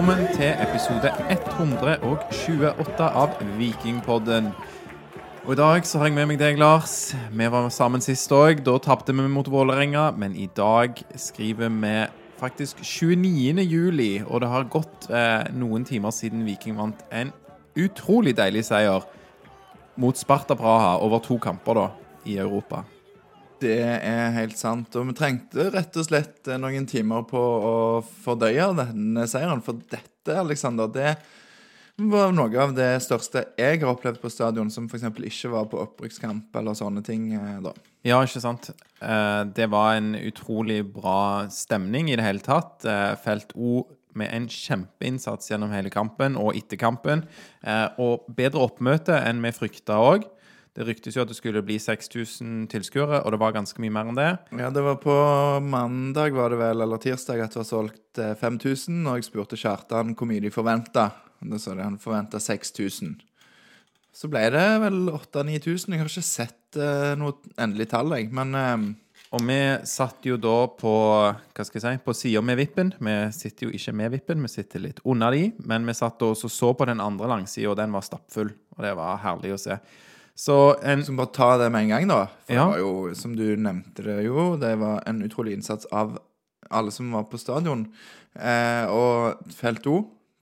velkommen til episode 128 av Vikingpodden. Og I dag så har jeg med meg deg, Lars. Vi var sammen sist òg. Da tapte vi mot Vålerenga. Men i dag skriver vi faktisk 29. juli, og det har gått eh, noen timer siden Viking vant en utrolig deilig seier mot Sparta Praha over to kamper da, i Europa. Det er helt sant. Og vi trengte rett og slett eh, noen timer på å fordøye denne seieren. For dette, Alexander, det var noe av det største jeg har opplevd på stadion, som f.eks. ikke var på opprykkskamp eller sånne ting eh, da. Ja, ikke sant. Eh, det var en utrolig bra stemning i det hele tatt. Felt O med en kjempeinnsats gjennom hele kampen og etter kampen. Og bedre oppmøte enn vi frykta òg. Det ryktes jo at det skulle bli 6000 tilskuere, og det var ganske mye mer enn det. Ja, det var på mandag, var det vel, eller tirsdag, at det var solgt 5000. Og jeg spurte Kjartan hvor mye de forventa. Da sa de han forventa 6000. Så ble det vel 8000-9000. Jeg har ikke sett uh, noe endelig tall, jeg. Men uh, Og vi satt jo da på hva skal jeg si, på sida med vippen. Vi sitter jo ikke med vippen, vi sitter litt under de. Men vi satt og så på den andre langsida, og den var stappfull. Og det var herlig å se. Så en Så bare ta det med en gang, da. For ja. det var jo, som du nevnte det jo, det var en utrolig innsats av alle som var på stadion. Eh, og felt O,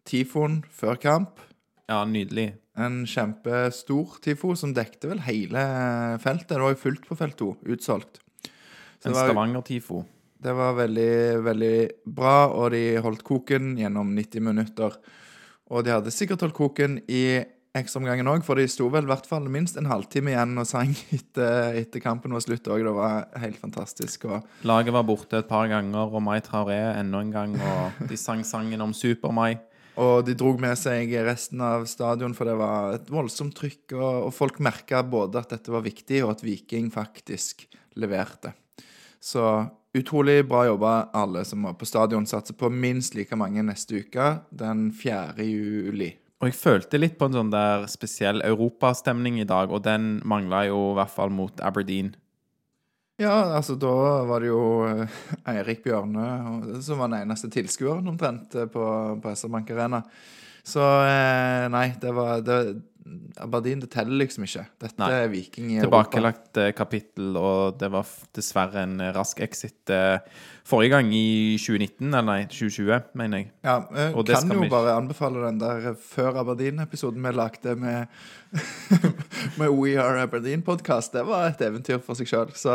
tifoen før kamp. Ja, nydelig. En kjempestor tifo som dekte vel hele feltet. Det var jo fullt på felt O, utsolgt. Så en Stavanger-tifo. Det var veldig, veldig bra, og de holdt koken gjennom 90 minutter. Og de hadde sikkert holdt koken i ekstraomgangen òg, for de sto vel i hvert fall minst en halvtime igjen og sang etter, etter kampen var slutt òg. Det var helt fantastisk. Og... Laget var borte et par ganger, og Mai Traoré enda en gang. Og de sang sangen om Super-Mai. Og de dro med seg resten av stadion, for det var et voldsomt trykk. Og, og folk merka både at dette var viktig, og at Viking faktisk leverte. Så utrolig bra jobba alle som var på stadion. Satser på minst like mange neste uke, den 4. juli. Og jeg følte litt på en sånn der spesiell europastemning i dag, og den mangla jo i hvert fall mot Aberdeen. Ja, altså da var det jo eh, Eirik Bjørne som var den eneste tilskueren omtrent eh, på, på SR Bank Arena. Så eh, nei, det var det, Aberdeen det teller liksom ikke. Dette Nei. er Viking i Europa. Tilbakelagt kapittel, og det var dessverre en rask exit eh, forrige gang i 2019, eller nei, 2020, mener jeg. Ja, jeg eh, kan jo vi... bare anbefale den der før Aberdeen-episoden vi lagde med, med We Are Aberdeen-podkast. Det var et eventyr for seg sjøl. Så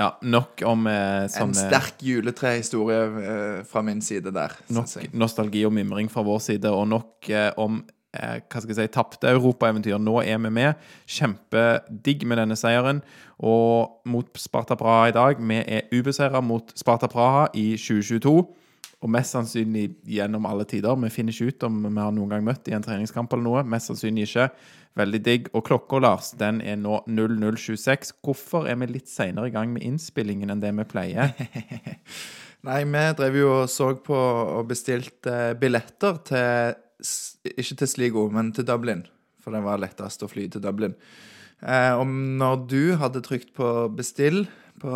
ja, nok om eh, sånne En sterk juletrehistorie eh, fra min side der. Nok nostalgi og mimring fra vår side, og nok eh, om eh, hva skal jeg si, tapte europaeventyr. Nå er vi med. Kjempedigg med denne seieren. Og mot Sparta Praha i dag Vi er ubeseira mot Sparta Praha i 2022. Og mest sannsynlig gjennom alle tider. Vi finner ikke ut om vi har noen gang møtt i en treningskamp eller noe. Mest sannsynlig ikke. Veldig digg. Og klokka, Lars, den er nå 00.26. Hvorfor er vi litt seinere i gang med innspillingen enn det vi pleier? Nei, vi drev jo og så på og bestilte billetter til ikke til Sligo, men til Dublin. For det var lettest å fly til Dublin. Eh, og når du hadde trykt på 'bestill' på,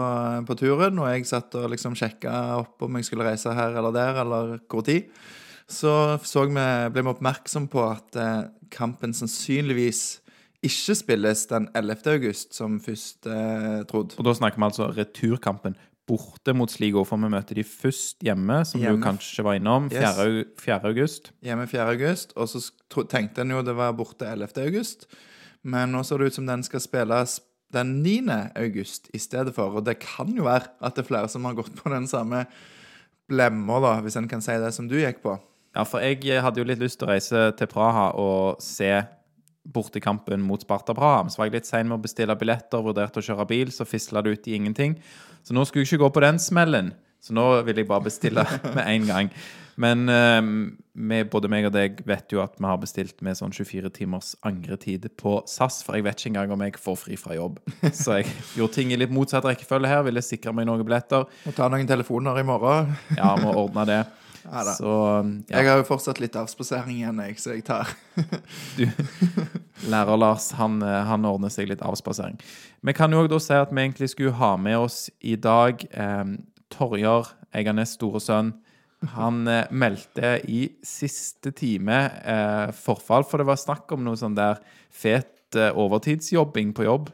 på, turen, og jeg satt og liksom sjekka opp om jeg skulle reise her eller der, eller hvor tid, så, så vi, ble vi oppmerksom på at eh, kampen sannsynligvis ikke spilles den 11. august, som først eh, trodd. Og da snakker vi altså returkampen borte mot Sligo, for vi møter de først hjemme, som hjemme. du kanskje var innom, 4. Yes. 4. august. Hjemme 4. august, og så tenkte en jo det var borte 11. august. Men nå ser det ut som den skal spilles den 9. august i stedet for. Og det kan jo være at det er flere som har gått på den samme blemma, da, hvis en kan si det, som du gikk på. Ja, for jeg hadde jo litt lyst til å reise til Praha og se bortekampen mot Sparta Braham. Så var jeg litt sein med å bestille billetter, vurderte å kjøre bil, så fisla det ut i ingenting. Så nå skulle jeg ikke gå på den smellen. Så nå vil jeg bare bestille med en gang. Men eh, både meg og deg vet jo at vi har bestilt med sånn 24 timers angretid på SAS, for jeg vet ikke engang om jeg får fri fra jobb. Så jeg gjorde ting i litt motsatt rekkefølge her. Ville sikre meg noen billetter. Må ta noen telefoner i morgen. Ja, må ordne det. Ja, så, ja. Jeg har jo fortsatt litt avspasering igjen, jeg, så jeg tar du, Lærer Lars, han, han, ordner seg litt avspasering. Vi kan jo òg da si at vi egentlig skulle ha med oss i dag eh, Torjar Eiganes' store sønn. Han eh, meldte i siste time eh, forfall, for det var snakk om noe sånn der fet eh, overtidsjobbing på jobb.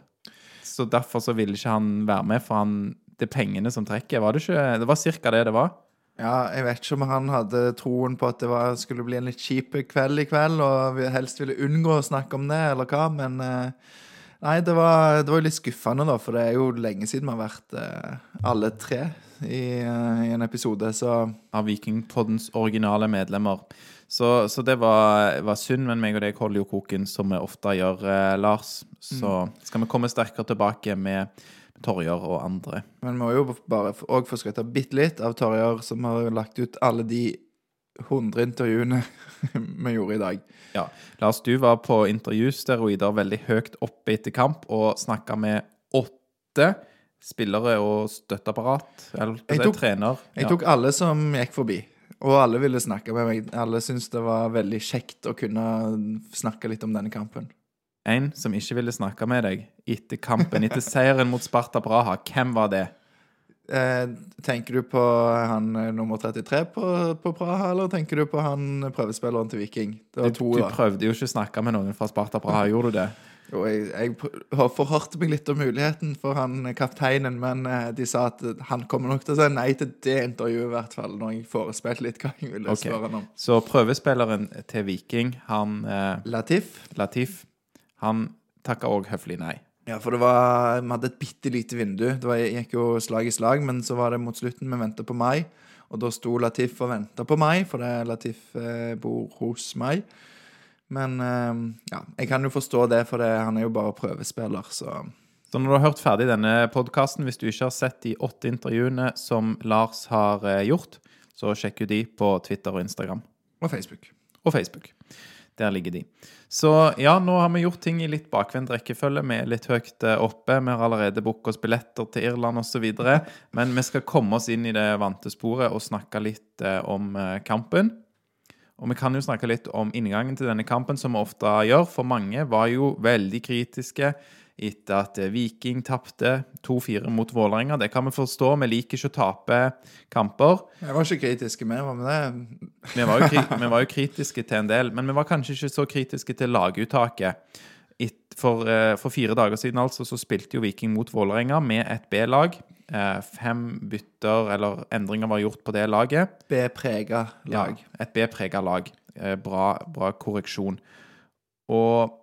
Så derfor så ville ikke han være med, for han, det er pengene som trekker. Var det ikke Det var ca. det det var. Ja, jeg vet ikke om han hadde troen på at det var, skulle bli en litt kjip kveld i kveld, og vi helst ville unngå å snakke om det, eller hva, men eh, Nei, det var, det var litt skuffende, da, for det er jo lenge siden vi har vært eh, alle tre i, eh, i en episode, så Av Vikingpoddens originale medlemmer. Så, så det var, var synd, men meg og deg holder jo koken som vi ofte gjør, eh, Lars. Så skal vi komme sterkere tilbake med Torjer og andre. Men vi må jo bare òg få skryte bitte litt av Torjer, som har lagt ut alle de 100 intervjuene vi gjorde i dag. Ja, Lars, du var på intervjusteroider veldig høyt oppe etter kamp og snakka med åtte spillere og støtteapparat, eller Jeg tok- trener. Jeg Ja. tok alle som gikk forbi, og alle ville snakke med meg. Alle syntes det var veldig kjekt å kunne snakke litt om denne kampen. En som ikke ville snakke med deg etter kampen, etter seieren mot Sparta Braha. Hvem var det? Eh, tenker du på han eh, nummer 33 på, på Praha, eller tenker du på han prøvespilleren til Viking? Det var Du, to, du prøvde jo ikke å snakke med noen fra Sparta Praha, gjorde du det? Jo, jeg, jeg forhørte meg litt om muligheten for han kapteinen, men eh, de sa at han kommer nok til å si nei til det intervjuet, i hvert fall, når jeg forespeilte litt hva jeg ville okay. spørre han om. Så prøvespilleren til Viking, han eh, Latif? Latif, han takka òg høflig nei. Ja, for det var Vi hadde et bitte lite vindu. Det var, gikk jo slag i slag, men så var det mot slutten vi venta på mai. Og da sto Latif og venta på meg, for det Latif eh, bor hos meg. Men eh, ja, jeg kan jo forstå det, for det, han er jo bare prøvespiller, så Så når du har hørt ferdig denne podkasten, hvis du ikke har sett de åtte intervjuene som Lars har eh, gjort, så sjekk jo de på Twitter og Instagram. Og Facebook. Og Facebook. Der ligger de. Så ja, nå har vi gjort ting i litt bakvendt rekkefølge. Vi er litt høyt eh, oppe. Vi har allerede booka oss billetter til Irland osv. Men vi skal komme oss inn i det vante sporet og snakke litt eh, om eh, kampen. Og vi kan jo snakke litt om inngangen til denne kampen, som vi ofte gjør. For mange var jo veldig kritiske etter at eh, Viking tapte 2-4 mot Vålerenga. Det kan vi forstå. Vi liker ikke å tape kamper. Jeg var ikke kritiske vi var med det? Vi var, jo vi var jo kritiske til en del, men vi var kanskje ikke så kritiske til laguttaket. For, eh, for fire dager siden altså, så spilte jo Viking mot Vålerenga med et B-lag. Eh, fem bytter eller endringer var gjort på det laget. B-prega lag. Ja, et B-prega lag. Bra, bra korreksjon. Og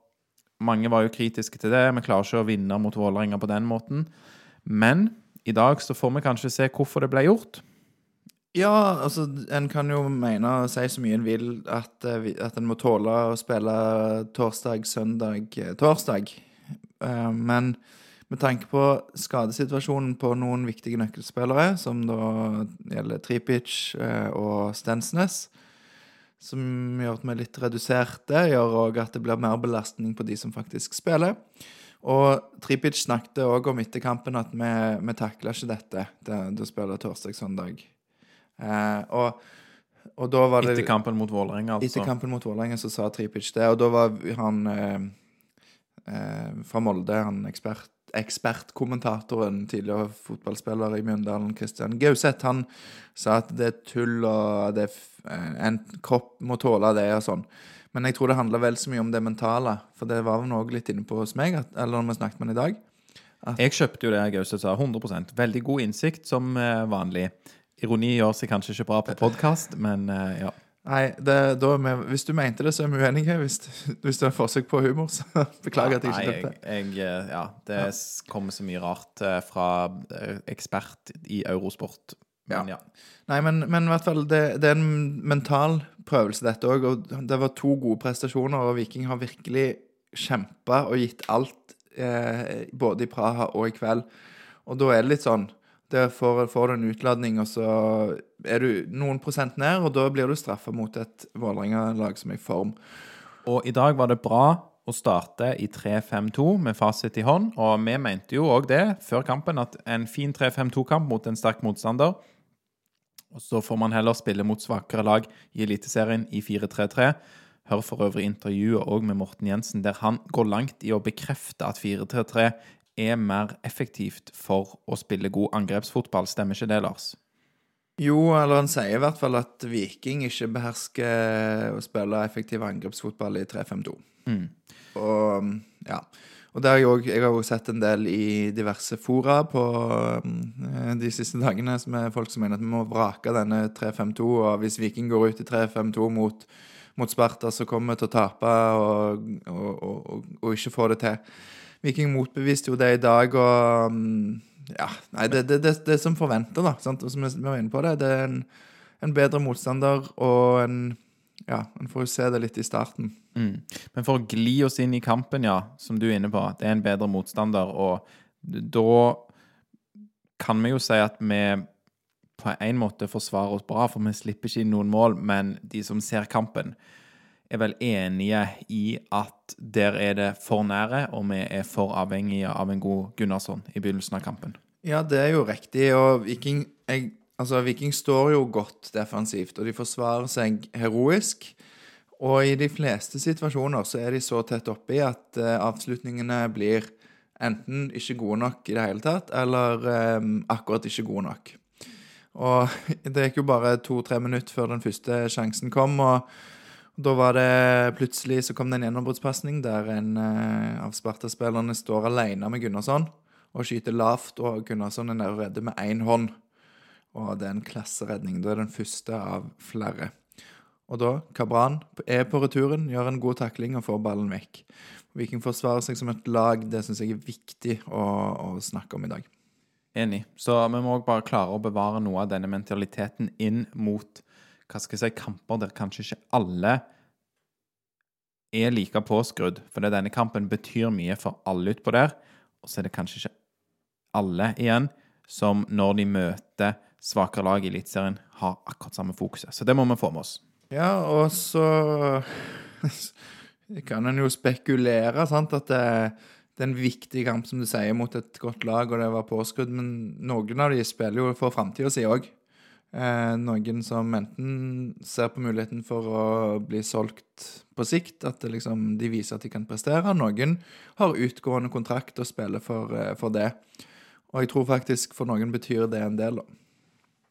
mange var jo kritiske til det. Vi klarer ikke å vinne mot Vålerenga på den måten. Men i dag så får vi kanskje se hvorfor det ble gjort. Ja, altså, en kan jo mene og si så mye en vil at, eh, at en må tåle å spille torsdag, søndag, eh, torsdag. Eh, Men med tanke på skadesituasjonen på noen viktige nøkkelspillere, som da gjelder Tripic og Stensnes, som gjør at vi er litt reduserte, gjør òg at det blir mer belastning på de som faktisk spiller. Og Tripic snakket òg om etter kampen at vi, vi takla ikke dette, det, vi spiller spille torsdag-søndag. Eh, og, og da var det Etter kampen mot Vålerenga, altså. etter kampen mot Vålerenga så sa Tripic det, og da var han eh, eh, fra Molde, han ekspert, ekspertkommentatoren, tidligere fotballspiller i Mjøndalen, Christian Gauseth, han sa at det er tull, og det er en kropp må tåle det og sånn. Men jeg tror det handler vel så mye om det mentale, for det var vel noe litt inne på hos meg, at, eller når vi snakket med han i dag. Jeg kjøpte jo det Gause sa, 100% Veldig god innsikt, som eh, vanlig. Ironi gjør seg kanskje ikke bra på podkast, men eh, ja. Nei, det, da vi, hvis du mente det, så er vi uenige. Hvis, hvis det er forsøk på humor, så beklager at jeg ikke jeg, kjøpte. jeg, eh, ja, det ja. kommer så mye rart eh, fra eh, ekspert i eurosport. Men ja. Nei, men, men i hvert fall, det, det er en mental prøvelse, dette òg. Og det var to gode prestasjoner, og Viking har virkelig kjempa og gitt alt, eh, både i Praha og i kveld. Og da er det litt sånn Der får, får du en utladning, og så er du noen prosent ned, og da blir du straffa mot et Vålerenga-lag som er i form. Og i dag var det bra å starte i 3-5-2 med fasit i hånd. Og vi mente jo òg det før kampen, at en fin 3-5-2-kamp mot en sterk motstander Og så får man heller spille mot svakere lag i Eliteserien i 4-3-3. Hør for øvrig intervjuet òg med Morten Jensen, der han går langt i å bekrefte at 4-3-3 er mer effektivt for å spille god angrepsfotball. Stemmer ikke det, Lars? Jo, eller han sier i hvert fall at Viking ikke behersker å spille effektiv angrepsfotball i 3-5-2. Mm. Og ja. Og der jeg, også, jeg har jo sett en del i diverse fora på eh, de siste dagene som er folk som mener at vi må vrake denne 3-5-2, og hvis Viking går ut i 3-5-2 mot, mot Sparta, så kommer vi til å tape og, og, og, og ikke få det til. Viking motbeviste jo det i dag, og mm, ja, nei, det, det, det, det er som forventa, da. Sant? Og som vi var inne på det, det er en, en bedre motstander og en Ja, en får jo se det litt i starten. Mm. Men for å gli oss inn i kampen, ja, som du er inne på, det er en bedre motstander, og da kan vi jo si at vi på en måte forsvarer oss bra, for vi slipper ikke inn noen mål, men de som ser kampen, er vel enige i at der er det for nære, og vi er for avhengige av en god Gunnarsson i begynnelsen av kampen. Ja, det er jo riktig, og Viking jeg, Altså, Viking står jo godt defensivt, og de forsvarer seg heroisk. Og i de fleste situasjoner så er de så tett oppi at uh, avslutningene blir enten ikke gode nok i det hele tatt, eller um, akkurat ikke gode nok. Og det gikk jo bare to-tre minutter før den første sjansen kom, og da var det plutselig så kom det en gjennombruddspasning der en uh, av Sparta-spillerne står alene med Gunnarsson og skyter lavt, og Gunnarsson er nede og redder med én hånd. Og det er en klasseredning. Da er den første av flere. Og da, Kabran er på returen, gjør en god takling og får ballen vekk. Viking forsvarer seg som et lag. Det syns jeg er viktig å, å, snakke om i dag. Enig. Så vi må òg bare klare å bevare noe av denne mentaliteten inn mot hva skal jeg si, kamper der kanskje ikke alle er like påskrudd. For denne kampen betyr mye for alle utpå der. Og så er det kanskje ikke alle igjen som når de møter svakere lag i Eliteserien, har akkurat samme fokuset. Så det må vi få med oss. Ja, og så kan en jo spekulere, sant, at det, det, er en viktig kamp, som du sier, mot et godt lag, og det var påskudd, Men noen av de spiller jo for framtida si òg. Eh, noen som enten ser på muligheten for å bli solgt på sikt, at liksom, de viser at de kan prestere. Noen har utgående kontrakt og spiller for, eh, for det. Og jeg tror faktisk for noen betyr det en del, da.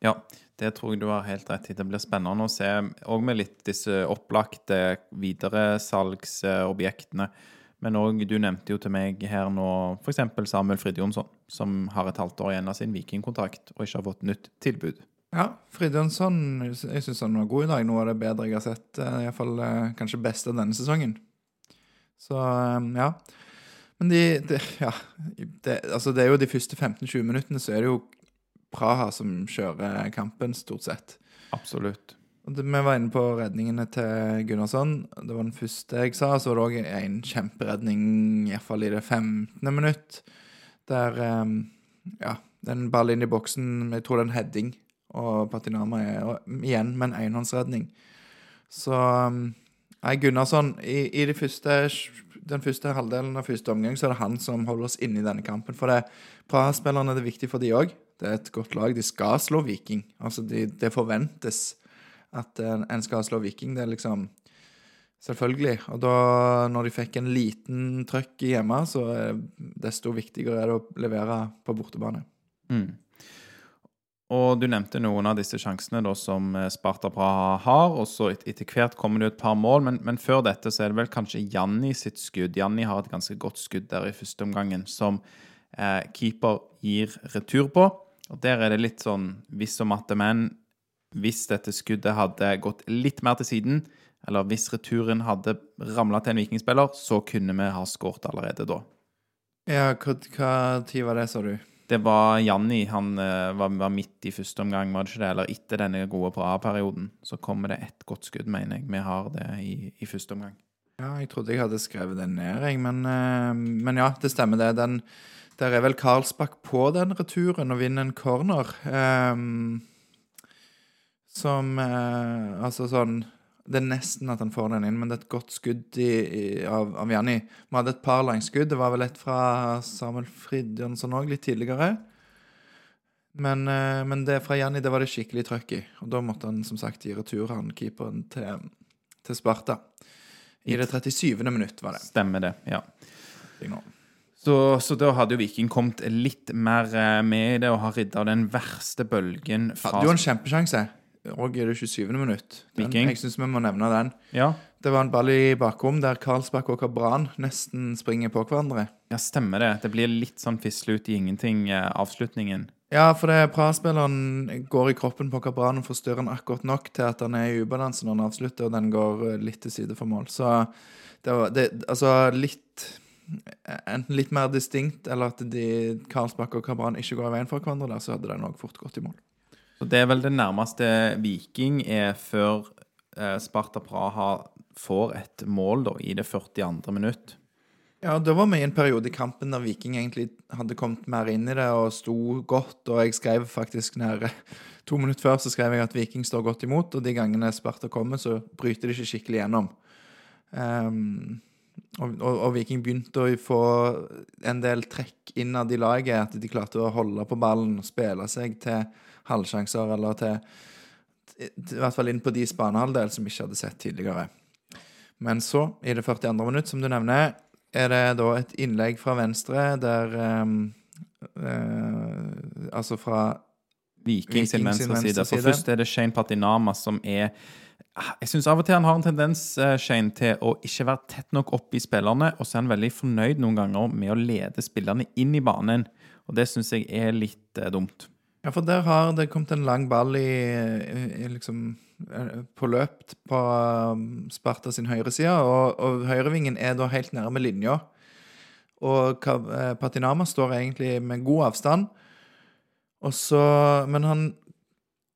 Ja, det tror jeg du har helt rett i. Det blir spennende å se, òg med litt disse opplagte videresalgsobjektene. Men òg, du nevnte jo til meg her nå f.eks. Samuel Fridjonsson, som har et halvt år igjen av sin Vikingkontrakt og ikke har fått nytt tilbud. Ja, Fridjonsson jeg syns han var god i dag. Noe av det bedre jeg har sett. Eh, Iallfall eh, kanskje beste denne sesongen. Så eh, ja. Men de, de Ja. Det, altså, det er jo de første 15-20 minuttene så er det jo Praha som kjører kampen, stort sett. Absolutt. Vi var inne på redningene til Gunnarsson. Det var den første jeg sa. Så var det òg en kjemperedning, iallfall i det 15. minutt, der um, Ja, den ball inn i boksen Jeg tror det er en heading, og Patinama er og, igjen med en enhåndsredning. Så um, Nei, Gunnarsson i, i de første, den første halvdelen av første omgang så er det han som holder oss inne i denne kampen. For det Praha-spillerne er det viktig for de òg. Det er et godt lag. De skal slå Viking. Altså, de, det forventes at en skal slå Viking. Det er liksom Selvfølgelig. Og da, når de fikk en liten trøkk hjemme, så desto viktigere er det å levere på bortebane. Mm. Og du nevnte noen av disse sjansene da, som eh, Sparta Praha har. og så et, Etter hvert kommer det et par mål, men, men, før dette så er det vel kanskje Janni sitt skudd. Janni har et ganske godt skudd der i første omgangen, som eh, keeper gir retur på. Og Der er det litt sånn hvis og matte, men hvis dette skuddet hadde gått litt mer til siden, eller hvis returen hadde ramla til en vikingspiller, så kunne vi ha skåret allerede da. Ja, hva, hva tid var det, sa du? Det var Janni. Han uh, var, var, midt i første omgang, var det ikke det? Eller etter denne gode bra-perioden. Så kommer det ett godt skudd, mener jeg. Vi har det i, i, første omgang. Ja, jeg trodde jeg hadde skrevet det ned, jeg. Men, uh, men ja, det stemmer, det. Den der er vel Karlsbakk på den returen og vinner en corner. Um, som uh, Altså sånn Det er nesten at han får den inn, men det er et godt skudd i, i, av, av Janni. Vi hadde et par langskudd. Det var vel et fra Samuel Fridjonsson òg, litt tidligere. Men, uh, men, det fra Janni det var det skikkelig trøkk i. Og da måtte han som sagt gi retur, han keeperen til, til Sparta. I det 37. minutt, var det. Stemmer det, ja. Så, så da hadde jo Viking kommet litt mer eh, med i det og har ridda den verste bølgen fra Hadde jo en kjempesjanse. Og i det 27. minutt. Den, jeg syns vi må nevne den. Ja, Det var en ball i bakrom der Karlsbakk og Kabran nesten springer på hverandre. ja, stemmer det. Det blir litt sånn fisle ut i ingenting, eh, avslutningen. Ja, for det Praha-spilleren går i kroppen på Kabran og forstyrrer han akkurat nok til at han er i ubalanse når han avslutter, og den går eh, litt til side for mål. Så det var det, Altså litt Enten litt mer distinkt, eller at de Karlsbakk og Kabran ikke går i veien for hverandre der, så hadde den òg fort gått i mål. Så det er vel det nærmeste Viking er før eh, Sparta Praha får et mål da, i det 42. minutt. Ja, da var vi i en periode i kampen der Viking egentlig hadde kommet mer inn i det og sto godt. Og jeg skrev faktisk nær to minutter før så skrev jeg at Viking står godt imot. Og de gangene Sparta kommer, så bryter de ikke skikkelig gjennom. Ehm, og, og, og Viking begynte å få en del trekk innad i laget. At de klarte å holde på ballen og spille seg til halvsjanser, eller til, til I hvert fall inn på de banehalvdel som vi ikke hadde sett tidligere. Men så, i det 42. minutt, som du nevner, er det da et innlegg fra venstre der um, uh, Altså fra Viking sin venstre, side. For først er det Shane Patinama som er Jeg syns av og til han har en tendens eh, Shane, til å ikke være tett nok opp i spillerne, og så er han veldig fornøyd noen ganger med å lede spillerne inn i banen. Og det syns jeg er litt eh, dumt. Ja, for der har det kommet en lang ball i, i liksom eh, på løp på um, Sparta sin høyreside, og, og høyrevingen er da helt nærme linja. Og eh, Patinama står egentlig med god avstand, og så Men han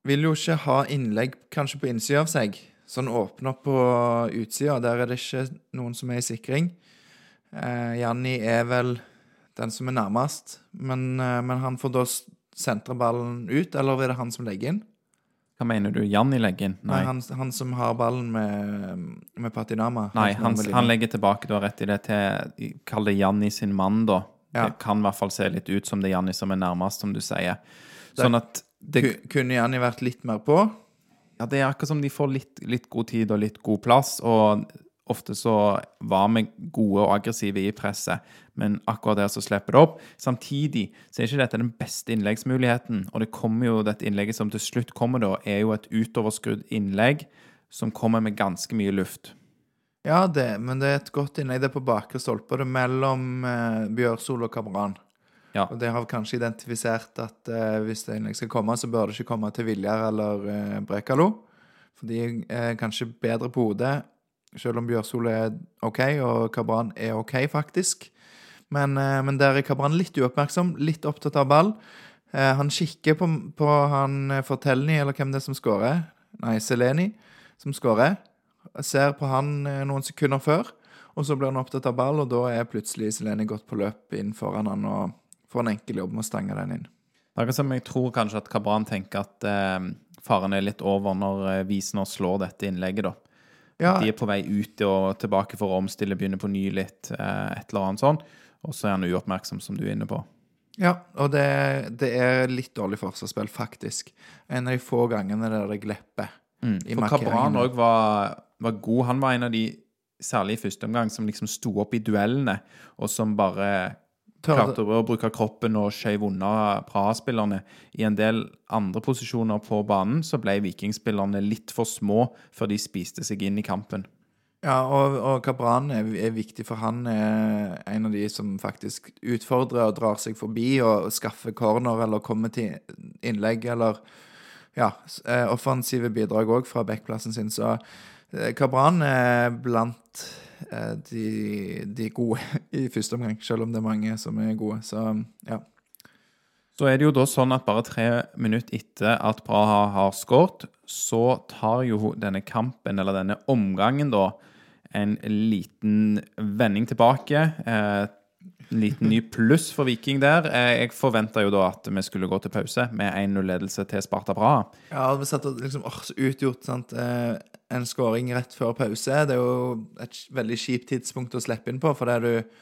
vil jo ikke ha innlegg kanskje på innsida av seg, så han åpner opp på utsida. Der er det ikke noen som er i sikring. Eh, Janni er vel den som er nærmest, men, eh, men han får da sentre ballen ut, eller er det han som legger inn? Hva mener du? Janni legger inn? Nei, Nei. han, han som har ballen med, med Patinama. Nei, han, han, han legger tilbake du har rett i det til Kall det Janni sin mann, da. Ja. Det kan i hvert fall se litt ut som det er Janni som er nærmest, som du sier. Sånn at det, Ku- Kunne Janni vært litt mer på? Ja, det er akkurat som de får litt, litt god tid og litt god plass, og ofte så var vi gode og aggressive i presset, men akkurat der så slipper det opp. Samtidig så er ikke dette den beste innleggsmuligheten, og det kommer jo, dette innlegget som til slutt kommer da, er jo et utoverskrudd innlegg som kommer med ganske mye luft. Ja, det, men det er et godt innlegg. Det er på bakre stolpe. Det er mellom eh, Bjørsol og Kabran. Ja. Og det har kanskje identifisert at eh, hvis det innlegg skal komme, så bør det ikke komme til Viljar eller eh, Brekalo. For de er kanskje bedre på hodet, selv om Bjørsol er OK, og Kabran er OK, faktisk. Men, eh, men der er Kabran litt uoppmerksom, litt opptatt av ball. Eh, han kikker på, på han eh, Fortelny, eller hvem det er som skårer. Nei, Seleni, som skårer. Ser på han eh, noen sekunder før, og så blir han opptatt av ball, og da er plutselig Seleni gått på løp inn foran han og får en enkel jobb med å stange den inn. Akkurat som jeg tror kanskje at Kabran tenker at eh, faren er litt over når eh, Wiesner slår dette innlegget, da. Ja, De er på vei ut og tilbake for å omstille, begynne på ny litt, eh, et eller annet sånn. Og så er han uoppmerksom, som du er inne på. ja og det, det er litt dårlig forsvarsspill, faktisk. En av de få gangene der det glepper. Mm. For Kabran òg var, var god. Han var en av de, særlig i første omgang, som liksom sto opp i duellene, og som bare klarte å bruke kroppen og skjøv unna Praha-spillerne. I en del andre posisjoner på banen så ble vikingspillerne litt for små før de spiste seg inn i kampen. Ja, og, og Kabran er, er viktig, for han er en av de som faktisk utfordrer og drar seg forbi og skaffer corner eller kommer til innlegg eller ja, eh, offensive bidrag òg fra backplassen sin. Så eh, Kabran er blant eh, de, de gode i første omgang, selv om det er mange som er gode. Så ja. Så er det jo da sånn at bare tre minutter etter at Praha har skåret, så tar jo denne kampen, eller denne omgangen, da, en liten vending tilbake. Eh, en liten ny pluss for Viking der. Eh, jeg forventa jo da at vi skulle gå til pause med 1-0-ledelse til Sparta Praha. Ja, vi satt og liksom, åh, så utgjort, sant? Eh, en skåring rett før pause. Det er jo et veldig kjipt tidspunkt å slippe inn på, for det er du,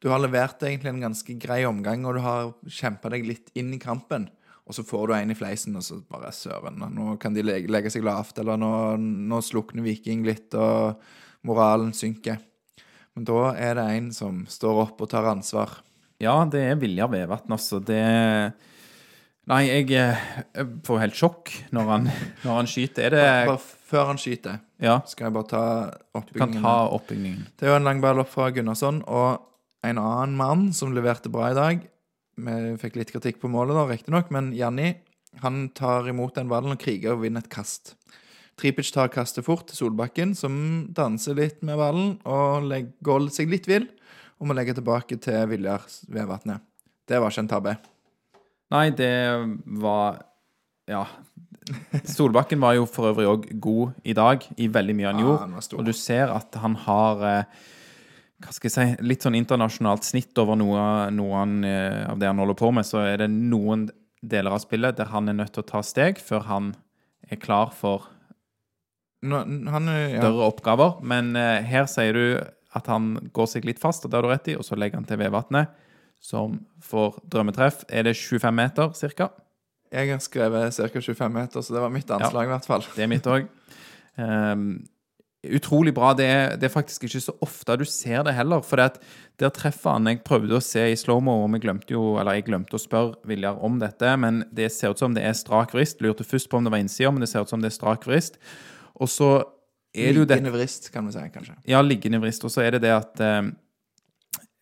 du har levert egentlig en ganske grei omgang, og du har kjempa deg litt inn i kampen. Og så får du en i fleisen, og så bare søren. Nå kan de legge, legge seg lavt, eller nå, nå slukner Viking litt, og moralen synker. Men da er det en som står opp og tar ansvar. Ja, det er Vilja Vevatn, altså. Det Nei, jeg, eh, jeg får helt sjokk når han, når han skyter. Er det Bare før han skyter, Ja, skal jeg bare ta oppbyggingen. Du kan ta oppbyggingen. Det er jo en lang ball opp fra Gunnarsson, og en annen mann som leverte bra i dag. Vi fikk litt kritikk på målet, da, riktignok, men Janni han tar imot den ballen og kriger og vinner et kast. Tripic tar kastet fort til Solbakken, som danser litt med ballen og legger, seg litt vill, og må legge tilbake til Viljar Vevatnet. Det var ikke en tabbe. Nei, det var Ja. Solbakken var jo for øvrig òg god i dag, i veldig mye han gjorde. han. Og du ser at han har eh, hva skal jeg si, litt sånn internasjonalt snitt over noe, noe han, eh, av det han holder på med. Så er det noen deler av spillet der han er nødt til å ta steg før han er klar for Nå, han er ja, større oppgaver. Men eh, her sier du at han går seg litt fast, og det har du rett i, og så legger han til vedvatnet, som får drømmetreff. Er det 25 meter cirka? Jeg har skrevet ca. 25 meter, så det var mitt anslag, i hvert fall. Det er mitt òg. utrolig bra. Det er, det er faktisk ikke så ofte du ser det heller. For det der treffer han Jeg prøvde å se i slow-mo, og vi glemte jo, eller jeg glemte å spørre Viljar om dette. Men det ser ut som det er strak vrist. Lurte først på om det var innsida, men det ser ut som det er strak vrist. Og så er det jo det Liggende vrist, kan vi si, kanskje. Ja, liggende vrist. Og så er det det at um,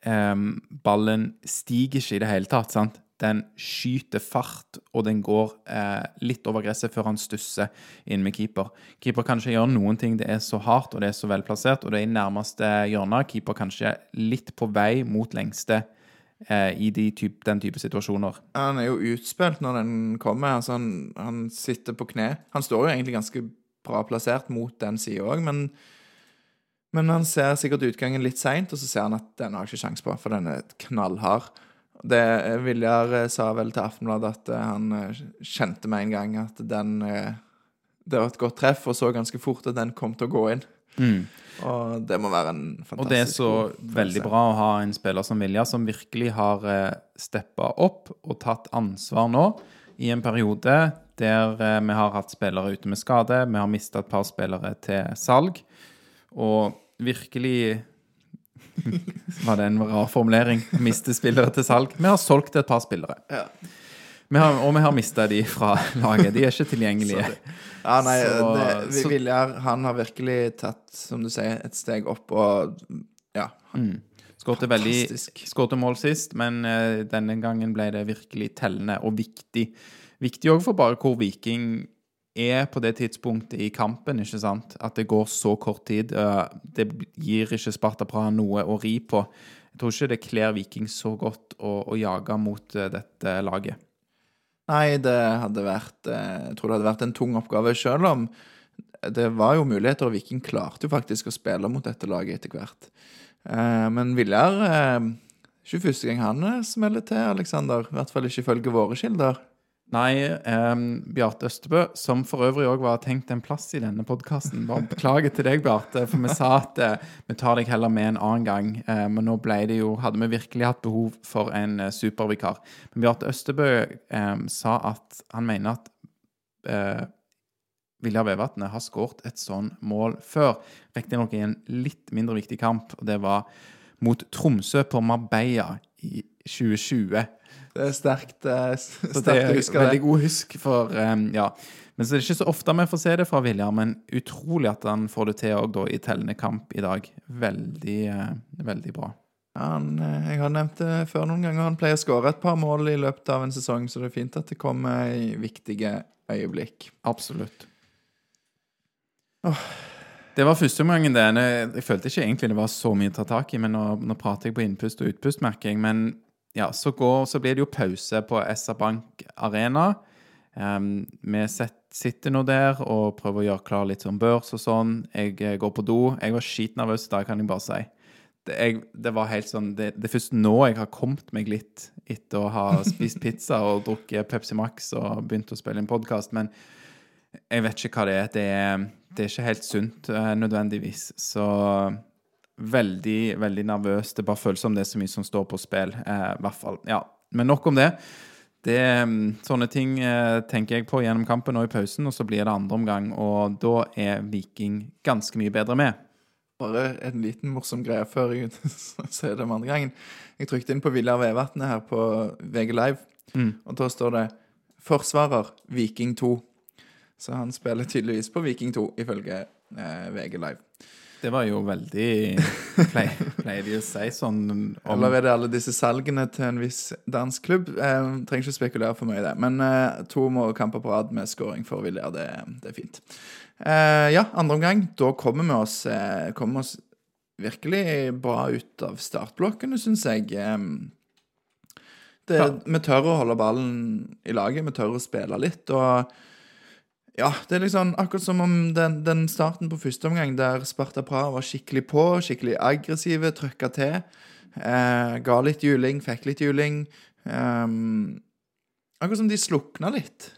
um, ballen stiger ikke i det hele tatt. sant? Den skyter fart, og den går eh, litt over gresset før han stusser inn med keeper. Keeper kan ikke gjøre noen ting. Det er så hardt, og det er så velplassert, og det er i nærmeste hjørne. Keeper kanskje litt på vei mot lengste eh, i de type, den type situasjoner. Han er jo utspilt når den kommer. Altså han, han sitter på kne. Han står jo egentlig ganske bra plassert mot den sida òg, men, men han ser sikkert utgangen litt seint, og så ser han at den har ikke sjans på, for den er knallhard. Det, Viljar eh, sa vel til Aftenbladet at eh, han eh, kjente med en gang at den eh, Det var et godt treff, og så ganske fort at den kom til å gå inn. Og det må være en fantastisk Og det er så veldig bra å ha en spiller som Vilja, som virkelig har eh, steppa opp og tatt ansvar nå i en periode der eh, vi har hatt spillere ute med skade, vi har mista et par spillere til salg, og virkelig Var det en rar formulering? Miste spillere til salg. Vi har solgt et par spillere. Ja. Vi har, og vi har mista de fra laget. De er ikke tilgjengelige. Ja, nei, Så- det, Viljar han har virkelig tatt, som du sier, et steg opp og Ja. Skåret veldig Fantastisk. Skåret mål sist, men uh, denne gangen ble det virkelig tellende og viktig. Viktig òg for bare hvor Viking er på det tidspunktet i kampen, ikke sant? At det går så kort tid. eh, det gir ikke Sparta Praha noe å ri på. Jeg tror ikke det kler Viking så godt å, å jage mot eh, dette laget. Nei, det hadde vært eh, Jeg tror det hadde vært en tung oppgave, selv om det var jo muligheter, og Viking klarte jo faktisk å spille mot dette laget etter hvert. Men Viljar Ikke første gang han smeller til, Aleksander. I hvert fall ikke ifølge våre kilder. Nei, um, Bjarte Østebø, som for øvrig òg var tenkt en plass i denne podkasten. Bare beklager til deg, Bjarte, for vi sa at uh, vi tar deg heller med en annen gang. Eh, men nå ble det jo, hadde vi virkelig hatt behov for en uh, supervikar. Men Bjarte Østebø um, sa at han mener at uh, Viljar Vevatnet har skåret et sånn mål før. Riktignok i en litt mindre viktig kamp, og det var mot Tromsø på Marbella i 2020. Det er sterkt, å huske det er å huske veldig god husk for um, Ja. Men så er det ikke så ofte vi får se det fra Viljar, men utrolig at han får det til òg da i tellende kamp i dag. Veldig, uh, veldig bra. Han, eh, jeg har nevnt det før noen ganger. Han pleier å skåre et par mål i løpet av en sesong, så det er fint at det kommer i viktige øyeblikk. Absolutt. Det var første omgangen, det. Jeg følte ikke egentlig det var så mye å ta tak i, men nå, nå prater jeg på innpust og utpust, merker jeg. Men ja, så, går, så blir det jo pause på SR Bank Arena. Um, vi sitter nå der og prøver å gjøre klar litt sånn børs og sånn. Jeg eh, går på do. Jeg var skitnervøs i dag, kan jeg bare si. Det, jeg, det var helt sånn det, det er først nå jeg har kommet meg litt etter å ha spist pizza og drukket Pepsi Max og begynt å spille en podkast, men jeg vet ikke hva det er. Det er, det er ikke helt sunt eh, nødvendigvis. Så veldig, veldig nervøs. Det bare føles som det er så mye som står på spill. eh, hvert fall. Ja. Men nok om det. det mm, sånne ting eh, tenker jeg på gjennom kampen og i pausen, og så blir det andre omgang, og da er Viking ganske mye bedre med. bare en liten morsom greie før jeg sier det med andre gangen. Jeg trykte inn på Viljar Vevatnet her på VG Live, og da står det 'Forsvarer Viking 2'. Så han spiller tydeligvis på Viking 2, ifølge eh, VG Live. Det var jo veldig Pleier, pleier de å si sånn om Eller er det alle disse salgene til en viss dansk klubb? Eh, trenger ikke spekulere for mye i det. Men eh, to må kamper på rad med scoring for Viljar, det, det er fint. Eh, ja, andre omgang. Da kommer vi oss, eh, kommer oss virkelig bra ut av startblokkene, syns jeg. Det, Ja. Vi tør å holde ballen i laget, vi tør å spille litt. og ja, det er liksom akkurat som om den, den starten på første omgang der Sparta Praha var skikkelig på, skikkelig aggressive, trøkka til. Eh, ga litt juling, fikk litt juling. Eh, akkurat som de slukna litt.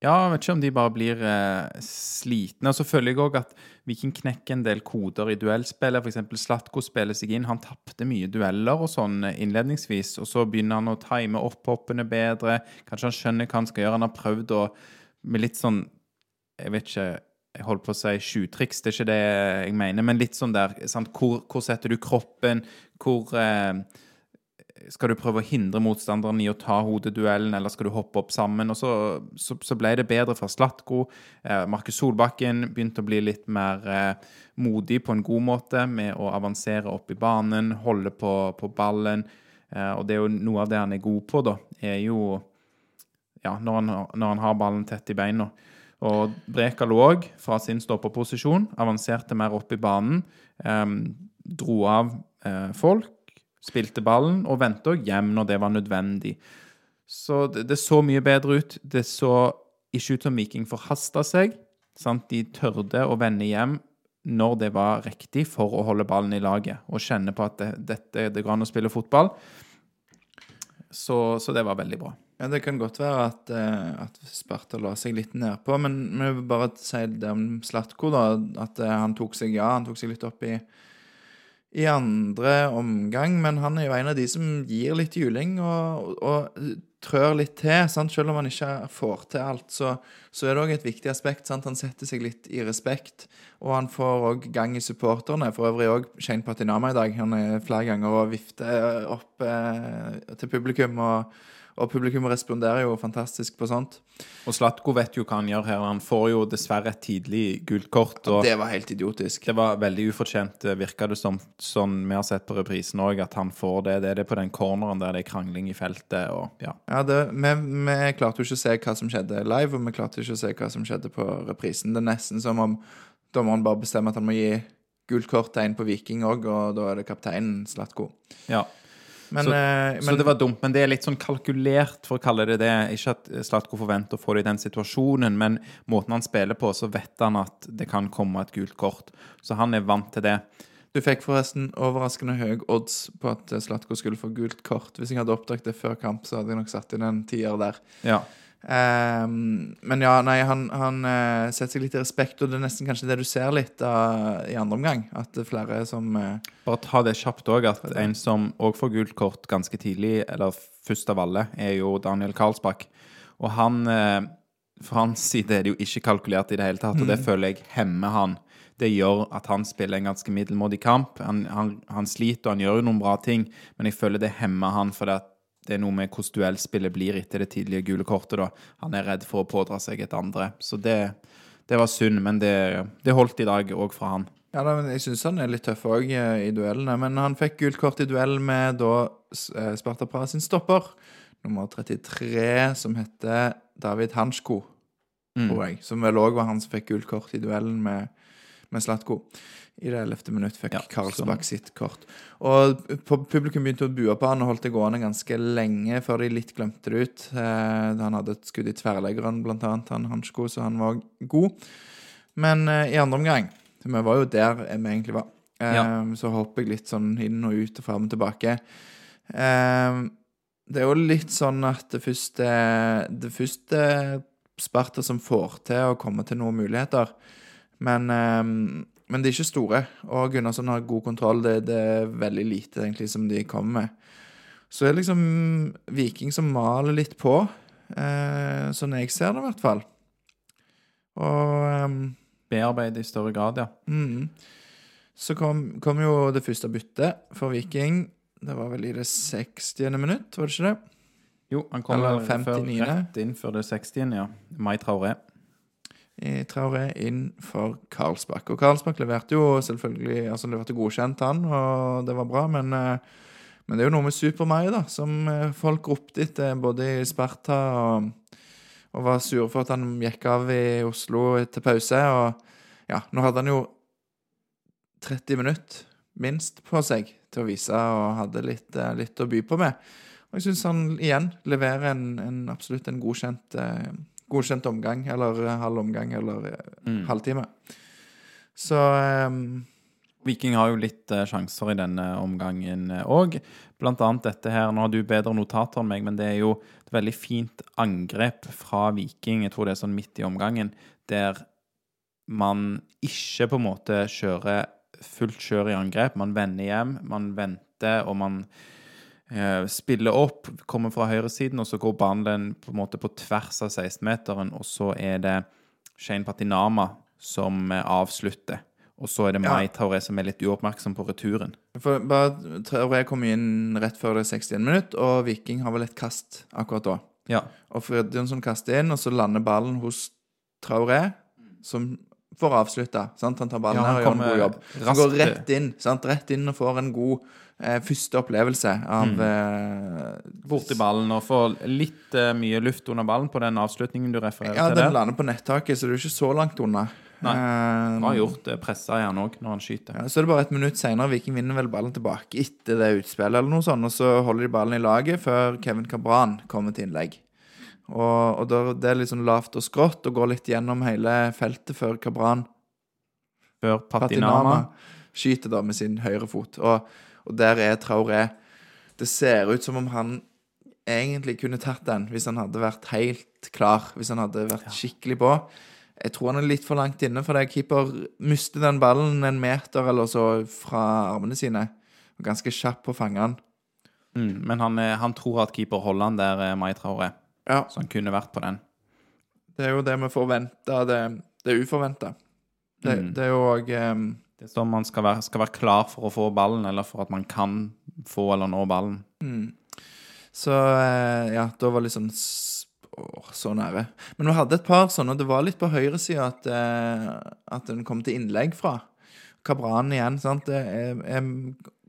Ja, jeg vet ikke om de bare blir eh, slitne. Og så føler jeg òg at Viking knekker en del koder i duellspillet. F.eks. Slatko spiller seg inn. Han tapte mye dueller og sånn eh, innledningsvis. Og så begynner han å time opphoppene bedre. Kanskje han skjønner hva han skal gjøre. Han har prøvd å med litt sånn Jeg vet ikke jeg holdt på å si sjutriks, det er ikke det jeg mener, men litt sånn der? Hvor, hvor setter du kroppen? Hvor eh, skal du prøve å hindre motstanderen i å ta hodeduellen, eller skal du hoppe opp sammen? Og så, så, så ble det bedre fra Slatko. Eh, Markus Solbakken begynte å bli litt mer eh, modig på en god måte med å avansere opp i banen, holde på, på ballen. Eh, og det er jo noe av det han er god på, da, er jo ja, når han, når han har ballen tett i beina. Og Brekalo òg, fra sin stopperposisjon, avanserte mer opp i banen. em, dro av eh, folk, spilte ballen og vendte òg hjem når det var nødvendig. Så det, det så mye bedre ut. Det så ikke ut som Viking forhasta seg. Sant? De tørde å vende hjem når det var riktig for å holde ballen i laget og kjenne på at det, dette det går an å spille fotball. Så, så det var veldig bra. Ja, Det kan godt være at, eh, at Sparta la seg litt nedpå, men vi vil bare si det om Slatko, da. At eh, han tok seg ja, han tok seg litt opp i, i andre omgang, men han er jo en av de som gir litt juling og, og trør litt til. Sant? Selv om han ikke får til alt, så, så er det òg et viktig aspekt. Sant? Han setter seg litt i respekt, og han får òg gang i supporterne. For øvrig òg Shane Patinama i dag. Han er flere ganger og vifter opp eh, til publikum. og og publikum responderer jo fantastisk på sånt. Og Slatko vet jo hva han gjør her. Han får jo dessverre et tidlig gult kort. Og Det var helt idiotisk. det var veldig ufortjent, virka det som, sånn vi har sett på reprisen òg, at han får det. Det er det på den corneren der det er krangling i feltet og ja. Ja, det, vi, vi klarte jo ikke å se hva som skjedde live, og vi klarte ikke å se hva som skjedde på reprisen. Det er nesten som om dommeren bare bestemmer at han må gi gult kort til en på Viking òg, og da er det kapteinen Slatko. ja. Men, Så- eh, men Så det var dumt, men det er litt sånn kalkulert, for å kalle det det. Ikke at Slatko forventer å få det i den situasjonen, men måten han spiller på, så vet han at det kan komme et gult kort. Så han er vant til det. du fikk forresten overraskende høy odds på at Slatko skulle få gult kort. Hvis jeg hadde oppdaget det før kamp, så hadde jeg nok satt inn en tier der. Ja. Ehm, men ja, nei, han, han uh, setter seg litt i respekt, og det er nesten kanskje det du ser litt uh, i andre omgang. At det er flere som uh, Bare ta det kjapt òg, at en som òg får gult kort ganske tidlig, eller først av alle, er jo Daniel Karlsbakk. Og han eh, Fra hans side er det jo ikke kalkulert i det hele tatt, og det føler jeg hemmer han. Det gjør at han spiller en ganske middelmådig kamp. Han, han, han sliter, og han gjør jo noen bra ting, men jeg føler det hemmer han, fordi det, det er noe med hvordan duellspillet blir etter det tidlige gule kortet. da. Han er redd for å pådra seg et andre. Så det, det var synd, men det, det holdt i dag òg fra han. Ja, da, men Jeg syns han er litt tøff òg i duellene. Men han fikk gult kort i duell med da eh, Sparta Praha sin stopper, nummer 33, som heter David Hansko, tror jeg. Som vel òg var han som fikk gult kort i duellen med, med Slatko. I det ellevte minutt fikk Ja, Karlsbakk sitt kort. Og publikum begynte å bue på han og holdt det gående ganske lenge før de litt glemte det ut. Eh, han hadde et skudd i tverrleggeren, blant annet, han Hansko, så han var god. Men eh, i andre omgang Vi var jo der vi egentlig var. Eh, Ja. Så hopper jeg litt sånn inn og ut og fram og tilbake. Eh, det er jo litt sånn at det første Det første Sparta som får til å komme til noen muligheter. Men, eh, men de er ikke store. Og Gunnarsson har god kontroll. Det, det er veldig lite egentlig som de kommer med. Så er det liksom Viking som maler litt på, eh, sånn jeg ser det i hvert fall. Og um, Bearbeide i større grad, ja. Mm. Så kom, kom jo det første byttet for Viking. Det var vel i det 60. minutt, var det ikke det? Jo, han kom Eller vel 59.. rett inn før det 60. ja. Mai Traoré. I Traoré inn for Karlsbakk. Og Karlsbakk leverte jo selvfølgelig altså leverte godkjent, han, og det var bra. Men, eh, men det er jo noe med Super Mario, da, som eh, folk ropte etter både i Sparta og, og var sure for at han gikk av i Oslo etter pause. Og ja, nå hadde han jo 30 minutter minst på seg til å vise og hadde litt, eh, litt å by på med. Og jeg syns han igjen leverer en, en absolutt en godkjent godkjent omgang, eller eh, halv omgang, eller eh, Mm. halvtime. Så um, Viking har jo litt uh, sjanser i denne omgangen òg. Blant annet dette her Nå har du bedre notater enn meg, men det er jo et veldig fint angrep fra Viking. Jeg tror det er sånn midt i omgangen, der man ikke på en måte kjører fullt kjør i angrep. Man vender hjem, man venter, og man spiller opp, kommer fra høyresiden, og så går ballen på en måte på tvers av 16-meteren, og så er det Shane Patinama som eh, avslutter. Og så er det Ja. Mai Tauré som er litt uoppmerksom på returen. For bare Traoré kom inn rett før det 61 minutt, og Viking har vel et kast akkurat da. Ja. Og Fredjonsson kaster inn, og så lander ballen hos Traoré, som får avslutta. Han tar ballen Ja, han her og gjør en god jobb. Han går rett inn, sant? rett inn og får en god eh, første opplevelse av Mm. eh, Borti ballen og få litt eh, mye luft under ballen på den avslutningen du refererer Ja, til den lander på nettaket, så det er ikke så langt unna. Nei. Eh, Bra gjort. Det pressa i han òg når han skyter. Ja, så er det bare et minutt senere. Viking vinner vel ballen tilbake etter det utspillet, eller noe sånt, og så holder de ballen i laget før Kevin Cabran kommer til innlegg. Og, og da, det er litt sånn lavt og skrått og går litt gjennom hele feltet før Cabran Før Patinama. Patinama skyter da med sin høyre fot. Og, og der er Traoré. Det ser ut som om han egentlig kunne tatt den hvis han hadde vært helt klar. Hvis han hadde vært skikkelig på. Jeg tror han er litt for langt inne, for det keeper mister den ballen en meter eller så fra armene sine. Og ganske kjapp på å fange den. Mm, men han, er, han tror at keeper holder han der, eh, Mai Traoré. Ja, Så han kunne vært på den. det er jo det vi forventer. Det, det er uforventa. Det, Mm. det er jo òg um, Det er sånn man skal være, skal være klar for å få ballen, eller for at man kan få eller nå ballen. Mm. Så eh, ja, da var det liksom åh, så nære. Men vi hadde et par sånne, og det var litt på høyresida at, eh, at den kom til innlegg fra. Kabran igjen, sant. Det er, er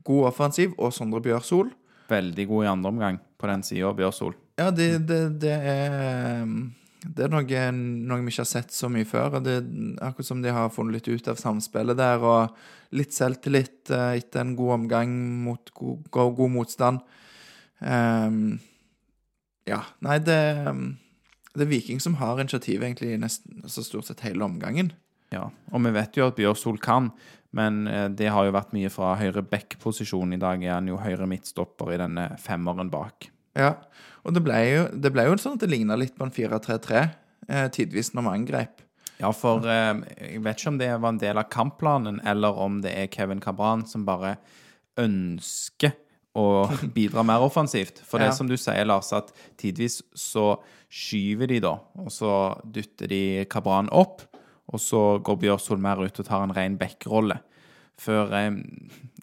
god offensiv, og Sondre Bjørsol. Veldig god i andre omgang på den sida, Bjørsol. Ja, det, det, det er Det er noe, noe vi ikke har sett så mye før. og Det akkurat som de har funnet litt ut av samspillet der, og litt selvtillit eh, etter en god omgang mot god, god, god motstand. Um, ja, nei, det, det er Viking som har initiativ egentlig i nesten altså stort sett hele omgangen. Ja, og vi vet jo at Bjørsol kan, men eh, det har jo vært mye fra høyre back-posisjon. I dag er han jo høyre midtstopper i denne femmeren bak. Ja, og det ble jo, det ble jo sånn at det ligna litt på en 4-3-3, eh, tidvis når vi angrep. Ja, for eh, jeg vet ikke om det var en del av kampplanen, eller om det er Kevin Cabran som bare ønsker å bidra mer offensivt. For det Ja. som du sier, Lars, at tidvis så skyver de da, og så dytter de Cabran opp, og så går Bjørsol mer ut og tar en ren backrolle. Før eh,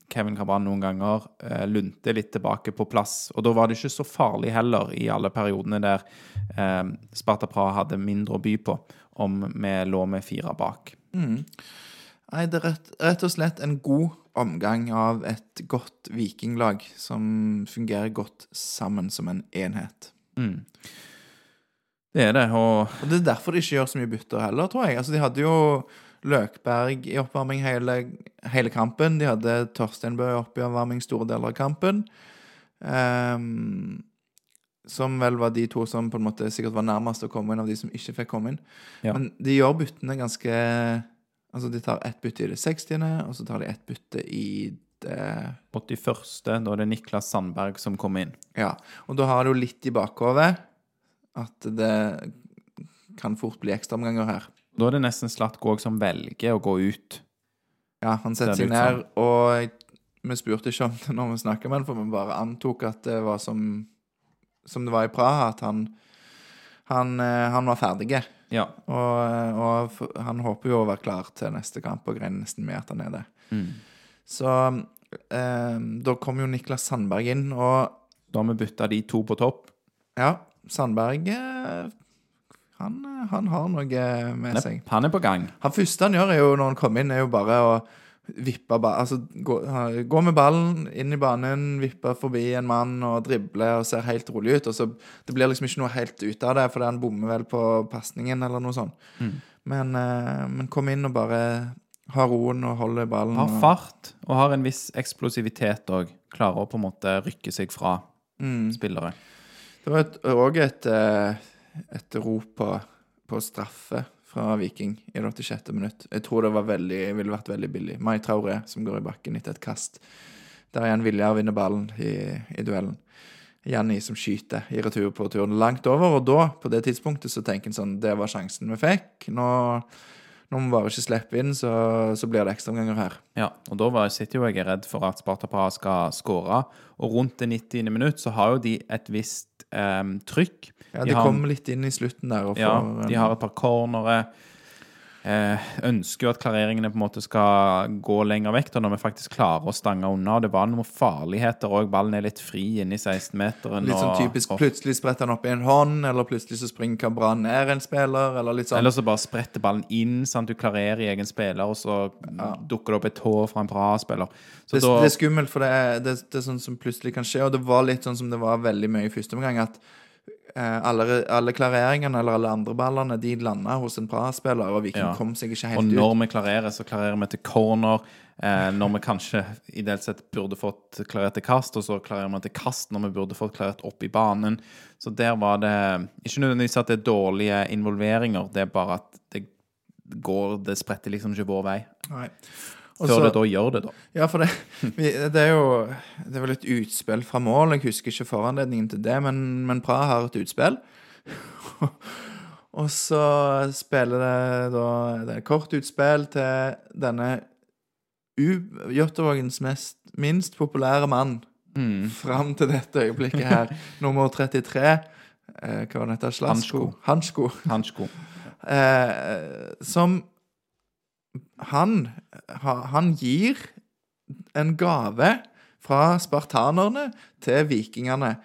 Kevin Cabran noen ganger eh, lunte litt tilbake på plass. Og da var det ikke så farlig heller i alle periodene der eh, Sparta Praha hadde mindre å by på, om vi lå med fire bak. Nei, det er rett, rett og slett en god omgang av et godt vikinglag som fungerer godt sammen som en enhet. Det er det, og Og Det er derfor de ikke gjør så mye bytter heller, tror jeg. Altså, De hadde jo Løkberg i oppvarming hele, hele kampen. De hadde Torsteinbø i oppvarming store deler av kampen. Um, som vel var de to som på en måte sikkert var nærmest å komme inn av de som ikke fikk komme inn. Ja. Men de gjør byttene ganske Altså, de tar ett bytte i det 60., og så tar de ett bytte i det 81. Da er det Niklas Sandberg som kom inn. Ja. Og da har du litt i bakhodet at det kan fort bli ekstraomganger her. Da er det nesten Slatko òg som velger å gå ut. Ja, han setter seg ned, og vi spurte ikke om det når vi snakka med han, for vi bare antok at det var som, som det var i Praha, at han, han, eh, han var ferdig. Ja. Og, og han håper jo å være klar til neste kamp, og greier nesten med at han er det. Mm. Så eh, da kom jo Niklas Sandberg inn, og Da har vi bytta de to på topp. ja, Sandberg eh, han, han har noe med Han seg. han er på gang. Han første han gjør, er jo når han kommer inn, er jo bare å vippe Altså gå, gå med ballen inn i banen, vippe forbi en mann og drible og ser helt rolig ut. Og så Det blir liksom ikke noe helt ut av det, fordi han bommer vel på pasningen eller noe sånt. Men, eh, men kom inn og bare ha roen og holde ballen. Har fart og har en viss eksplosivitet òg. Klarer å på en måte rykke seg fra Mm. spillere. Det var òg et, eh, et rop på, straffe fra Viking i det 86. minutt. Jeg tror det veldig, ville vært veldig billig. Mai Traoré som går i bakken etter et kast. Der igjen Viljar vinner ballen i, i duellen. Janni som skyter i retur på turen langt over, og da, på det tidspunktet, så tenker en sånn Det var sjansen vi fikk. Nå, nå må vi bare ikke slippe inn, så, så blir det ekstraomganger her. Ja, og da var, sitter jo jeg redd for at Sparta Praha skal skåre. Og rundt det 90. minutt så har jo de et visst eh, trykk. Ja, De de kommer litt inn i slutten der. Og Ja, de har et par cornere. Eh, ønsker jo at klareringene på en måte skal gå lenger vekk da, når vi faktisk klarer å stange unna. Og det var noen farligheter òg. Ballen er litt fri inne i 16-meteren. Litt sånn typisk og, plutselig spretter han opp i en hånd, eller plutselig så springer Cabra ned en spiller, eller litt sånn. Eller så bare spretter ballen inn, at du klarerer i egen spiller, og så dukker det opp et tå fra en bra spiller. Så det, da det er skummelt, for det er, det, det er sånn som plutselig kan skje. Og det var litt sånn som det var veldig mye i første omgang, at alle, alle klareringene eller alle andre ballene de landa hos en Praha-spiller, og Viking Ja. kom seg ikke helt ut. Og når ut. vi klarerer, så klarerer vi til corner. Eh, når vi kanskje ideelt sett burde fått klarert til kast, og så klarerer vi til kast når vi burde fått klarert opp i banen. Så der var det Ikke nødvendigvis at det er dårlige involveringer, det er bare at det går Det spretter liksom ikke vår vei. Nei. Før så- det da gjør det, da. Ja, for det, det er jo Det vel et utspill fra mål. Jeg husker ikke foranledningen til det, men, men Praha har et utspill. og så spiller det da Det er kort utspill til denne Jåttåvågens minst populære mann Mm. fram til dette øyeblikket her. Nummer 33. Eh, hva var det heter? Hansko. Hansko. Hansko. Eh, som han, han gir en gave fra spartanerne til vikingene.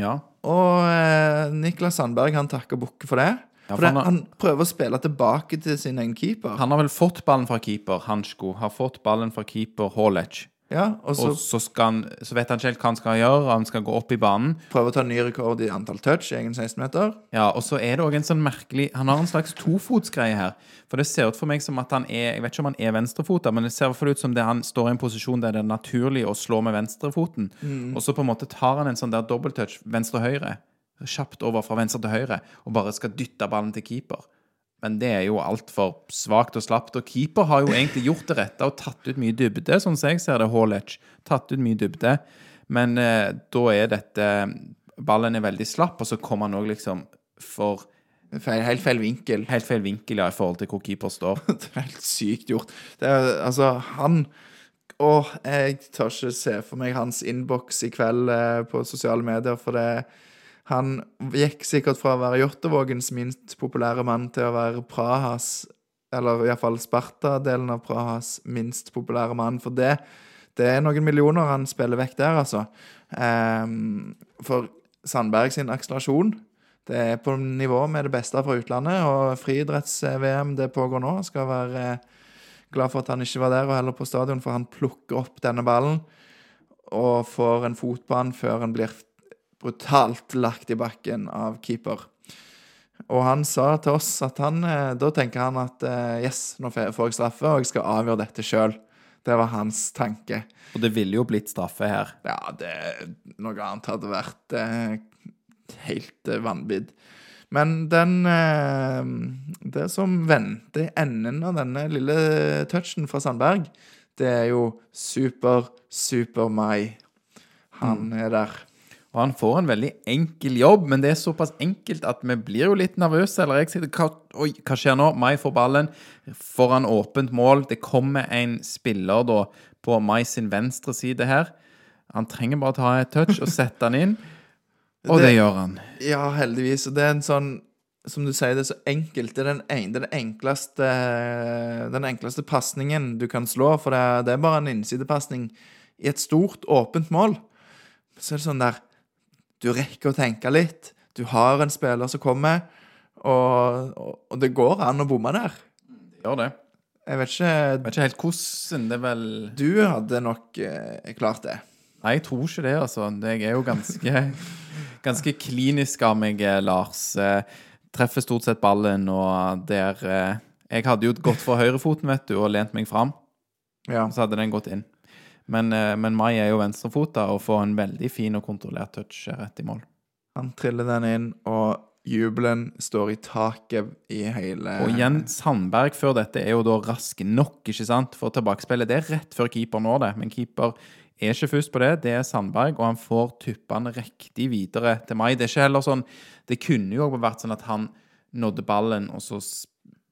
Ja. Og eh, Niklas Sandberg han takker bukke for det. Ja, for for han har- han prøver å spille tilbake til sin egen keeper. Han har vel fått ballen fra keeper, Hansko. Har fått ballen fra keeper, Hålec. Ja, og så Og så, han, så vet han ikke helt hva han skal gjøre. Han skal gå opp i banen. Prøve å ta ny rekord i antall touch i egen 16-meter. Ja, og så er det òg en sånn merkelig Han har en slags tofotsgreie her. For det ser ut for meg som at han er Jeg vet ikke om han er venstrefota, men det ser i ut som det han står i en posisjon der det er naturlig å slå med venstrefoten. Og så på en måte tar han en sånn der dobbelttouch venstre-høyre. Kjapt over fra venstre til høyre, og bare skal dytte ballen til keeper. Men det er jo altfor svakt og slapt. Og keeper har jo egentlig gjort det rette og tatt ut mye dybde, sånn som jeg ser det, Hallech. Tatt ut mye dybde. Men eh, da er dette Ballen er veldig slapp, og så kommer han òg liksom for Feil, helt feil vinkel. helt feil vinkel ja, i forhold til hvor keeper står. Det er helt sykt gjort. Det er, altså, han Å, jeg tør ikke se for meg hans innboks i kveld eh, på sosiale medier, for det Han gikk sikkert fra å være Jåttåvågens minst populære mann til å være Prahas Eller iallfall Sparta-delen av Prahas minst populære mann. For det, det er noen millioner han spiller vekk der, altså. Um, for Sandberg sin akselerasjon det er på nivå med det beste fra utlandet, og friidretts-VM det pågår nå. Skal være glad for at han ikke var der og heller på stadion, for han plukker opp denne ballen og får en fot på han før han blir brutalt lagt i bakken av keeper. Og han sa til oss at han eh, Da tenker han at eh, yes, nå får jeg- straffe, og jeg skal avgjøre dette sjøl. Det var hans tanke. Og det ville jo blitt straffe her. Ja, det Noe annet hadde vært eh, helt eh, vanvidd. Men den eh, Det som venter i enden av denne lille touchen fra Sandberg, det er jo super, super Mai. Han er der. Og han får en veldig enkel jobb, men det er såpass enkelt at vi blir jo litt nervøse. Eller jeg sitter hva, Oi, hva skjer nå? Mai får ballen foran åpent mål. Det kommer en spiller da på Mai sin venstre side her. Han trenger bare ta et touch og sette han inn, og det, Det- gjør han. Ja, heldigvis. Og det er en sånn som du sier, det er så enkelt. Det er den, en, den enkleste Den enkleste pasningen du kan slå, for det er, det er bare en innsidepasning i et stort, åpent mål. Så er det sånn der Du rekker å tenke litt. Du har en spiller som kommer, og, og, og det går an å bomme der. Gjør det. Jeg vet ikke Jeg vet ikke helt hvordan. Det vel Du hadde nok eh, klart det. Nei, jeg tror ikke det, altså. Jeg er jo ganske, ganske klinisk av meg, eh, Lars. Eh, Treffer stort sett ballen, og der eh, Jeg hadde jo gått for høyrefoten, vet du, og lent meg fram. Ja. Så hadde den gått inn. Men, eh, men Mai er jo venstrefota og får en veldig fin og kontrollert touch rett i mål. Han triller den inn, og jubelen står i taket i hele Og igjen, Sandberg før dette er jo da rask nok, ikke sant, for tilbakespillet. Det er rett før keeper når det, men keeper er ikke først på det. Det er Sandberg, og han får tuppene riktig videre til Mai. Det er ikke heller sånn Det kunne jo også vært sånn at han nådde ballen, og så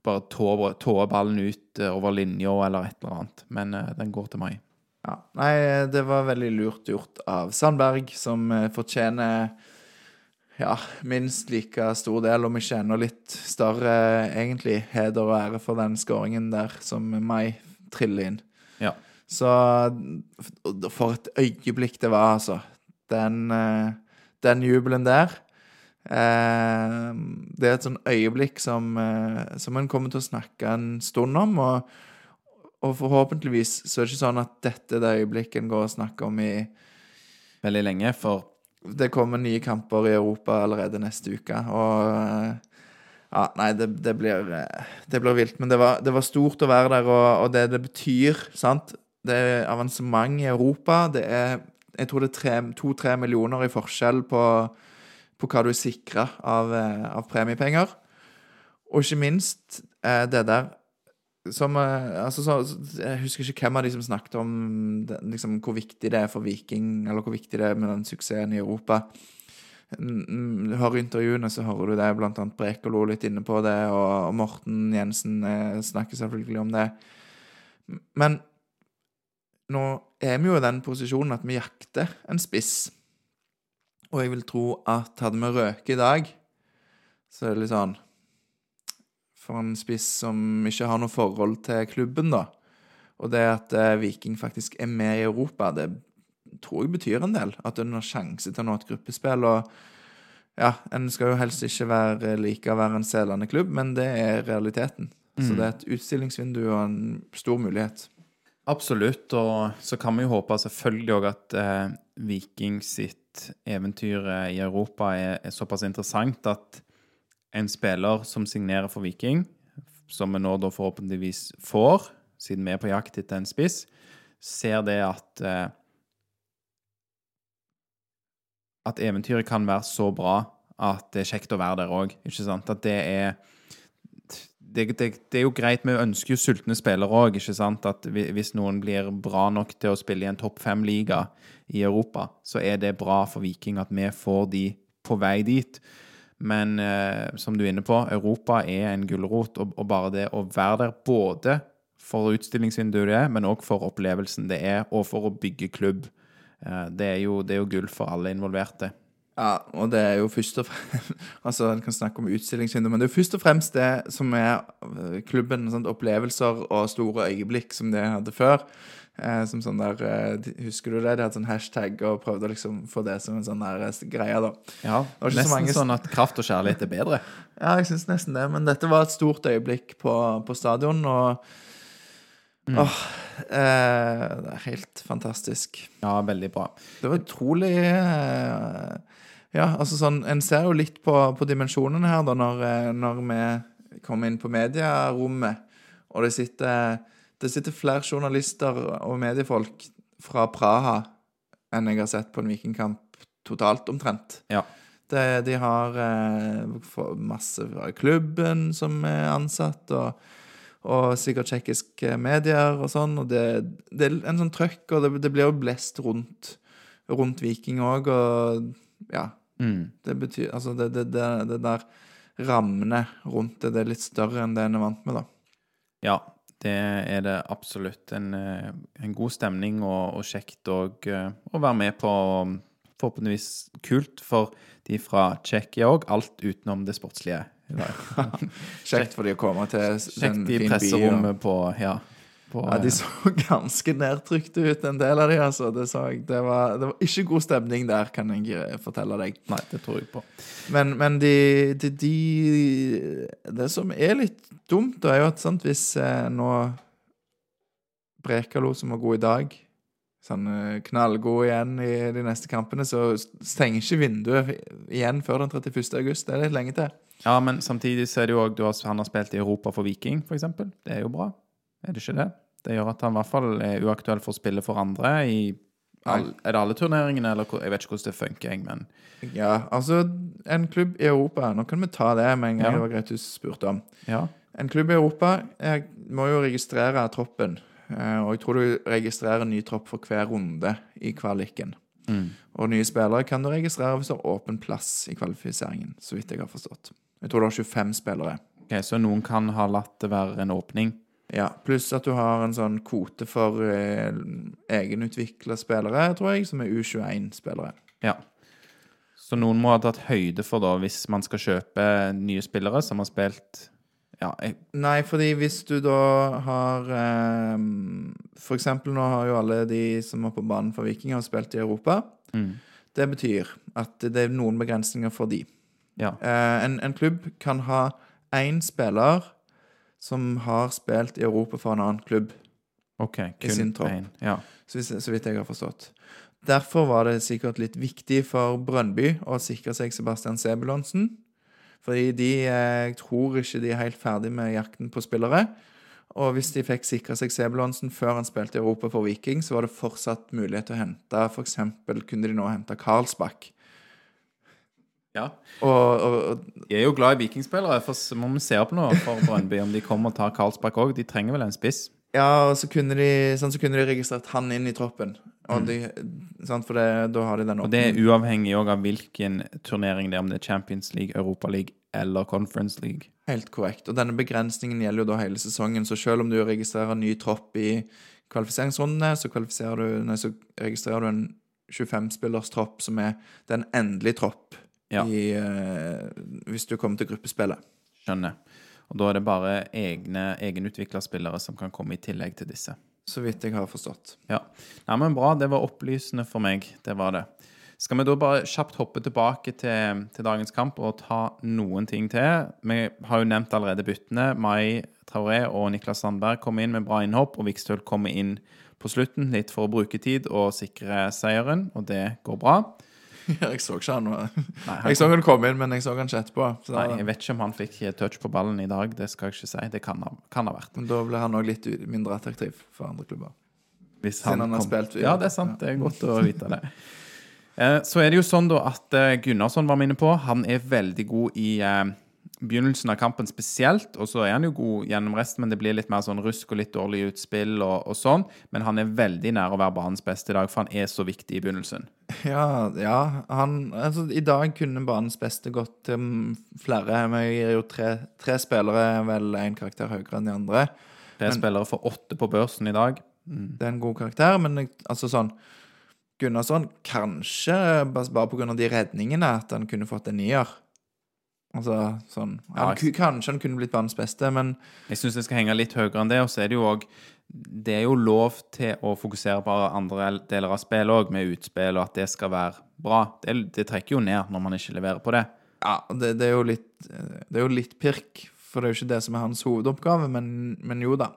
bare tå- tåa ballen ut eh, over linja eller et eller annet. Men eh, den går til Mai. Ja. Nei, det var veldig lurt gjort av Sandberg, som eh, fortjener ja, minst like stor del, om ikke enda litt større, egentlig, heder og ære for den skåringen der som Mai triller inn. Ja. Så for et øyeblikk det var, altså. Den, eh, den jubelen der. Eh, det er et sånn øyeblikk som, eh, som en kommer til å snakke en stund om. Og, og forhåpentligvis så er det ikke sånn at dette er det øyeblikket en går og snakker om i Veldig lenge, for Det kommer nye kamper i Europa allerede neste uke, og eh, Ja, nei, det, det blir eh, Det blir vilt. Men det var, det var stort å være der, og, og det det betyr, sant Det er avansement i Europa. Det er Jeg tror det er to-tre millioner i forskjell på, på hva du er sikra av, eh, av premiepenger. Og ikke minst det der som eh, altså, så, Jeg husker ikke hvem av de som snakket om liksom, hvor viktig det er for Viking, eller hvor viktig det er med den suksessen i Europa. Du hører intervjuene, så hører du det. Blant annet Brekalo litt inne på det, og Morten Jensen eh, snakker selvfølgelig om det. Men nå er vi jo i den posisjonen at vi jakter en spiss. Og jeg vil tro at hadde vi røket i dag, så er det litt sånn For en spiss som ikke har noe forhold til klubben, da. Og det at eh, Viking faktisk er med i Europa, det tror jeg betyr en del. At en har sjanse til å nå et gruppespill. Og ja, en skal jo helst ikke være like å være en selende klubb, men det er realiteten. Så det er et utstillingsvindu og en stor mulighet. Absolutt, og så kan vi jo håpe selvfølgelig òg at eh, Viking sitt eventyr eh, i Europa er, er såpass interessant at en spiller som signerer for Viking, som vi nå da forhåpentligvis får, siden vi er på jakt etter en spiss, ser det at eh, At eventyret kan være så bra at det er kjekt å være der òg, ikke sant? At det er det, det, det er jo greit, vi ønsker jo sultne spillere òg, ikke sant. At hvis noen blir bra nok til å spille i en topp fem-liga i Europa, så er det bra for Viking at vi får de på vei dit. Men eh, som du er inne på, Europa er en gulrot, og, og bare det å være der både for utstillingsvinduet det er, men òg for opplevelsen det er, og for å bygge klubb, eh, det, er jo, det er jo gull for alle involverte. Ja, og det er jo først og fremst Altså, en kan snakke om utstillingsvindu, men det er jo først og fremst det som er øh, klubben. Sånn, Opplevelser og store øyeblikk som det hadde før. Eh, som sånn der eh, Husker du det? De hadde sånn hashtag og prøvde å liksom få det som en sånn der eh, greie, da. Ja, var så Nesten mange- sånn at kraft og kjærlighet er bedre. Ja, jeg syns nesten det. Men dette var et stort øyeblikk på, på stadion, og Åh, eh, det er helt fantastisk. Ja, veldig bra. Det var utrolig eh, Ja, altså sånn En ser jo litt på, på dimensjonene her, da, når, eh, når vi kommer inn på medierommet, og det sitter, det sitter flere journalister og mediefolk fra Praha enn jeg har sett på en vikingkamp totalt, omtrent. Ja. Det, de har eh, masse fra klubben som er ansatt, og, og sikkert tsjekkiske medier og sånn. Og det, det er en sånn trøkk, og det, det blir jo blest rundt, rundt Viking òg, og ja. Mm. Det betyr Altså, det, det, det, det der rammene rundt det, det er litt større enn det en er vant med, da. Ja, det er det absolutt. En, eh, en god stemning og, og kjekt og, eh, å være med på. Forhåpentligvis kult for de fra Tsjekkia òg, alt utenom det sportslige. Kjekt for de å komme til Kjekt den fine byen. Kjekt i presserommet på Ja. På, Ja, de så ganske nedtrykte ut, en del av de, altså. Det, så jeg. Det, var, det var ikke god stemning der, kan jeg eh, fortelle deg. Nei, det tror jeg på. Men, men de, de, de Det som er litt dumt, er jo at sant, hvis eh, nå Brekalo, som var god i dag, sånn eh, knallgod igjen i de neste kampene, så stenger ikke vinduet igjen før den 31. august. Det er litt lenge til. Ja, men samtidig så er det jo òg Han har spilt i Europa for Viking, f.eks. Det er jo bra. Er det ikke det? Det gjør at han i hvert fall er uaktuell for å spille for andre i all, Er det alle turneringene, eller Jeg vet ikke hvordan det funker, men Ja, altså, en klubb i Europa Nå kan vi ta det med en gang Ja. det var greit du spurte om. ja. En klubb i Europa jeg må jo registrere troppen. eh, Og jeg tror du registrerer ny tropp for hver runde i kvaliken. Mm. Og nye spillere kan du registrere hvis du har åpen plass i kvalifiseringen, så vidt jeg har forstått. Jeg tror du har 25 spillere. Ok, Så noen kan ha latt det være en åpning? Ja, Pluss at du har en sånn kvote for eh, egenutvikla spillere, tror jeg, som er U21-spillere. Ja. Så noen må ha tatt høyde for, da, hvis man skal kjøpe nye spillere som har spilt Ja, jeg, Nei, fordi hvis du da har eh, For eksempel nå har jo alle de som er på banen for Viking, har spilt i Europa. mm. Det betyr at det er noen begrensninger for de. Ja. Eh, en, en klubb kan ha én spiller som har spilt i Europa for en annen klubb, OK. I sin tropp. Ja. så, så vidt jeg har forstått. Derfor var det sikkert litt viktig for Brøndby å sikre seg Sebastian Sebulonsen. Fordi de eh, jeg tror ikke de er helt ferdig med jakten på spillere. Og hvis de fikk sikra seg Sebulonsen før han spilte i Europa for Viking, så var det fortsatt mulighet til å hente F.eks. kunne de nå hente Karlsbakk. Ja. Og, og, og Jeg er jo glad i vikingspillere, for så må vi se opp nå for Brøndby om de kommer og tar Karlsbakk òg. De trenger vel en spiss? Ja, og så kunne de, sånn, så kunne de registrert han inn i troppen. Og de, sant, for det, da har de den Mm. Og det er uavhengig òg av hvilken turnering det er, om det er Champions League, Europa League eller Conference League. Helt korrekt. Og denne begrensningen gjelder jo da hele sesongen. Så selv om du registrerer ny tropp i kvalifiseringsrundene, så, kvalifiserer du, nei, så registrerer du en 25-spillers tropp som er den endelige tropp Ja. i, uh, hvis du kommer til gruppespillet. Skjønner. Og da er det bare egne egenutvikla spillere som kan komme i tillegg til disse. Så vidt jeg har forstått. Ja. Nei, men bra. Det var opplysende for meg. Det var det. Skal vi da bare kjapt hoppe tilbake til, til dagens kamp og ta noen ting til? Vi har jo nevnt allerede byttene. Mai Traoré og Niklas Sandberg kom inn med bra innhopp, og Vikstøl kommer inn på slutten, litt for å bruke tid og sikre seieren, og det går bra. jeg så ikke han. Nei, han- Jeg så han kom inn, men jeg så han ikke etterpå. Så, Nei, jeg vet ikke om han fikk touch på ballen i dag. Det skal jeg ikke si. Det kan ha, kan ha vært. Men da ble han òg litt mindre attraktiv for andre klubber. Hvis Siden han har spilt Ja, det er sant. Det er godt å vite det. Eh, Så er det jo sånn da at eh, Gunnarsson var minne inne på. Han er veldig god i eh, begynnelsen av kampen spesielt, og så er han jo god gjennom resten, men det blir litt mer sånn rusk og litt dårlig utspill og, og sånn. Men han er veldig nær å være banens beste i dag, for han er så viktig i begynnelsen. Ja, ja han, altså, I dag kunne banens beste gått til um, flere. Vi gir jo tre, tre spillere vel én karakter høyere enn de andre. Tre men, spillere for åtte på børsen i dag. Det er en god karakter, men altså sånn Gunnarsson kanskje bare, pga. på grunn av de redningene at han kunne fått en nier. Altså sånn Ja, jeg, Kanskje han kunne blitt banens beste, men Jeg syns det skal henge litt høyere enn det. Og så er det jo òg Det er jo lov til å fokusere på andre deler av spillet òg, med utspill, og at det skal være bra. Det, det trekker jo ned når man ikke leverer på det. ja, det, det, er jo litt, det er jo litt pirk. For det er jo ikke det som er hans hovedoppgave, men, men jo da.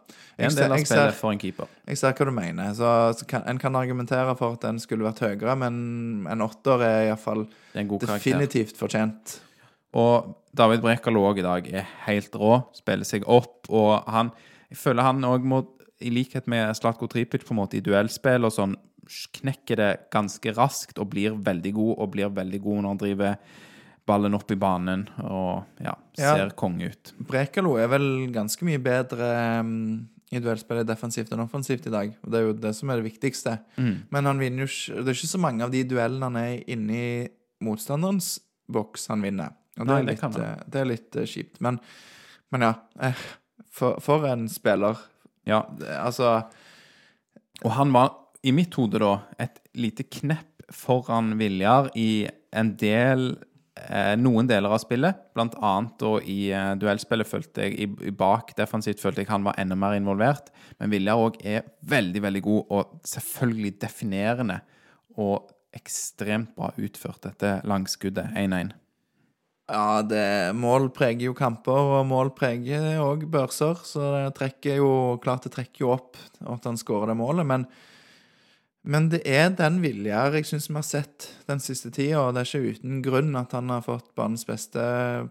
En del av ser- spillet for en keeper. Jeg ser hva du mener. Så, så kan, En kan argumentere for at den skulle vært høyere, men en åtter er iallfall definitivt fortjent. Og David Brekalo òg i dag er helt rå. Spiller seg opp. Og han Jeg føler han òg må, i likhet med Slatko Tripic, på en måte i duellspill og sånn, knekker det ganske raskt og blir veldig god, og blir veldig god når han driver ballen opp i banen og ja, Ja. ser konge ut. Brekalo er vel ganske mye bedre um, i duellspillet defensivt enn offensivt i dag. Og det er jo det som er det viktigste. Mm. Men han vinner jo ikke Det er ikke så mange av de duellene han er inni motstanderens boks han vinner. Og det, Nei, er, det litt, han. eh, det er litt uh, kjipt. Men, men ja. eh, For, for en spiller. Ja, Altså Og han var, i mitt hode da, et lite knepp foran Viljar i en del eh, noen deler av spillet. Blant annet da i eh, duellspillet følte jeg i bak defensivt følte jeg han var enda mer involvert. Men Viljar òg er veldig, veldig god og selvfølgelig definerende og ekstremt bra utført, dette langskuddet 1-1. Ja, det, mål preger jo kamper, og mål preger òg børser. Så det trekker jo klart det trekker jo opp at han skårer det målet. Men, men det er den Viljar jeg syns vi har sett den siste tida, og det er ikke uten grunn at han har fått banens beste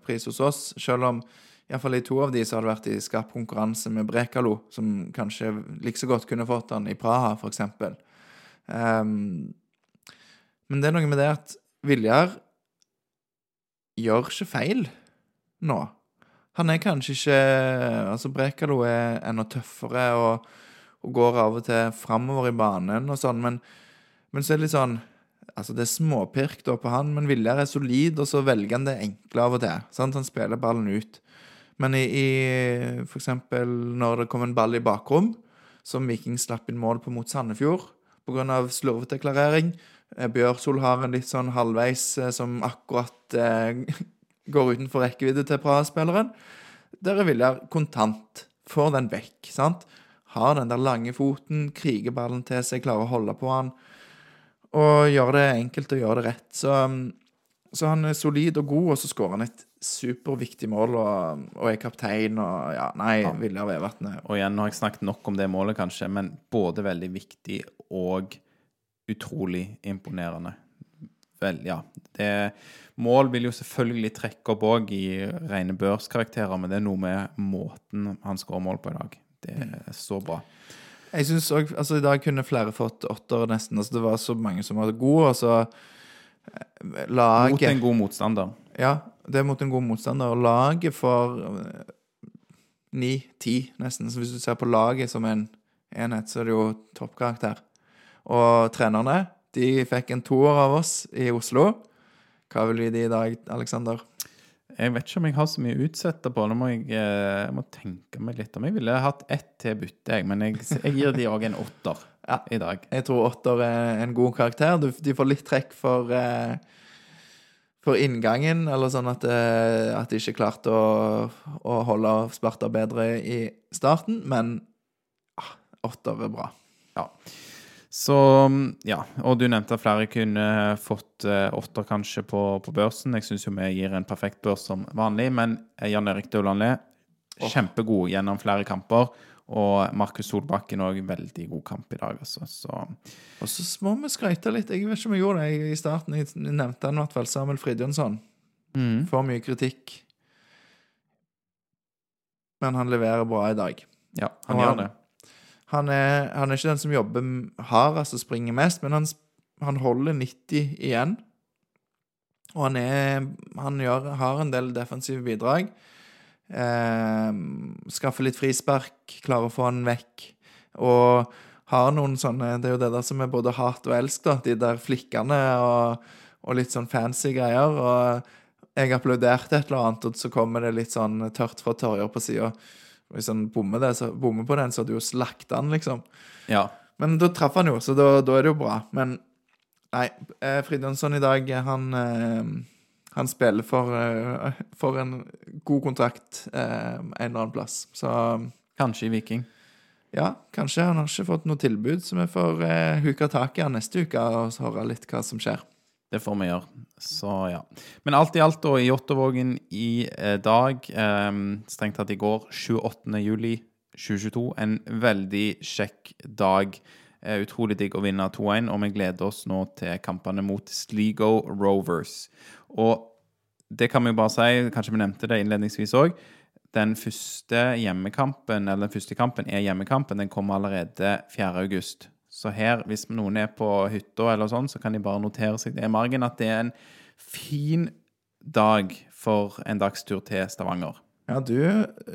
pris hos oss. Selv om iallfall i to av de så har det vært i skarp konkurranse med Brekalo, som kanskje like så godt kunne fått han i Praha, f.eks. Um, men det er noe med det at Viljar gjør ikke feil nå. Han er kanskje ikke Altså, Brekalo er enda tøffere og, og går av og til framover i banen og sånn, men, men, så er det litt sånn Altså, det er småpirk da på han, men Viljar er solid, og så velger han det enkle av og til. Sant? Han spiller ballen ut. Men i, i for eksempel når det kom en ball i bakrom, som Viking slapp inn mål på mot Sandefjord pga. slurvete klarering, Eh, Bjørsol har en litt sånn halvveis eh, som akkurat eh, går utenfor rekkevidde til Praha-spilleren. Der er Viljar kontant. Får den vekk. sant? Har den der lange foten, kriger ballen til seg, klarer å holde på han. Og gjør det enkelt og gjør det rett. Så, så han er solid og god, og så skårer han et superviktig mål og, og er kaptein og ja, Nei, ja. Viljar Vevatnet. Og igjen, nå har jeg snakket nok om det målet, kanskje, men både veldig viktig og utrolig imponerende. Vel, ja. Det, mål vil jo selvfølgelig trekke opp òg i rene børskarakterer, men det er noe med måten han skårer mål på i dag. Det er så bra. Jeg synes også, altså, I dag kunne flere fått åtter, nesten. Altså, det var så mange som var gode. Og så eh, laget Mot en god motstander. Ja, det er mot en god motstander. Og laget for eh, ni-ti, nesten. Så hvis du ser på laget som en enhet, så er det jo toppkarakter. Og trenerne de fikk en toer av oss i Oslo. Hva vil vi de i dag, Aleksander? Jeg vet ikke om jeg har så mye å utsette på. Nå må jeg, eh, jeg må tenke meg litt om. Jeg ville hatt ett til bytte, jeg, men jeg, jeg gir de òg en åtter ja. i dag. Jeg tror åtter er en god karakter. De får litt trekk for, eh, for inngangen, eller sånn at, eh, at de ikke klarte å, å holde Sparta bedre i starten, men ah, åtter er bra. Ja. Så ja, og du nevnte at flere kunne fått eh, åtter kanskje på, på, børsen. Jeg syns jo vi gir en perfekt børs som vanlig, men eh, Jan Erik Daulandli oh. kjempegod gjennom flere kamper. Og Markus Solbakken òg veldig god kamp i dag, altså. Så. Og så må vi skryte litt. Jeg vet ikke om jeg gjorde det i starten. Jeg nevnte han i hvert fall Samuel Fridjonsson. Mm. Får mye kritikk. Men han leverer bra i dag. Ja, han, han gjør det. Han er, han er, ikke den som jobber hardest og springer mest, men han, han holder 90 igjen. Og han, er, han gjør, har en del defensive bidrag. Eh, skaffer litt frispark, klarer å få han vekk. Og har noen sånne Det er jo det der som er både hat og elsk, da. De der flikkene og, og litt sånn fancy greier. Og jeg applauderte et eller annet, og så kommer det litt sånn tørt fra Torjer på sida. Hvis han bommer, det, så, bommer på den, så hadde du jo slakta han, liksom. Ja. Men da traff han jo, så da, da er det jo bra. Men nei, eh, Fridjonsson i dag, han, eh, han spiller for, eh, for, en god kontrakt eh, en eller annen plass. Så Kanskje i Viking? Ja, kanskje. Han har ikke fått noe tilbud, så vi får eh, huke tak i han neste uke og høre litt hva som skjer. Det får vi gjøre. Så ja. Men alt i alt, da, i Jåttåvågen i eh, dag, eh, strengt tatt i går, 28. juli 2022, en veldig kjekk dag. Eh, utrolig digg å vinne 2-1, og vi gleder oss nå til kampene mot Sligo Rovers. Og det kan vi jo bare si, kanskje vi nevnte det innledningsvis òg. Den første hjemmekampen, eller den første kampen er hjemmekampen. Den kommer allerede 4. august. Så her, hvis noen er på hytta, eller sånn, så kan de bare notere seg det i margen at det er en fin dag for en dagstur til Stavanger. Ja, du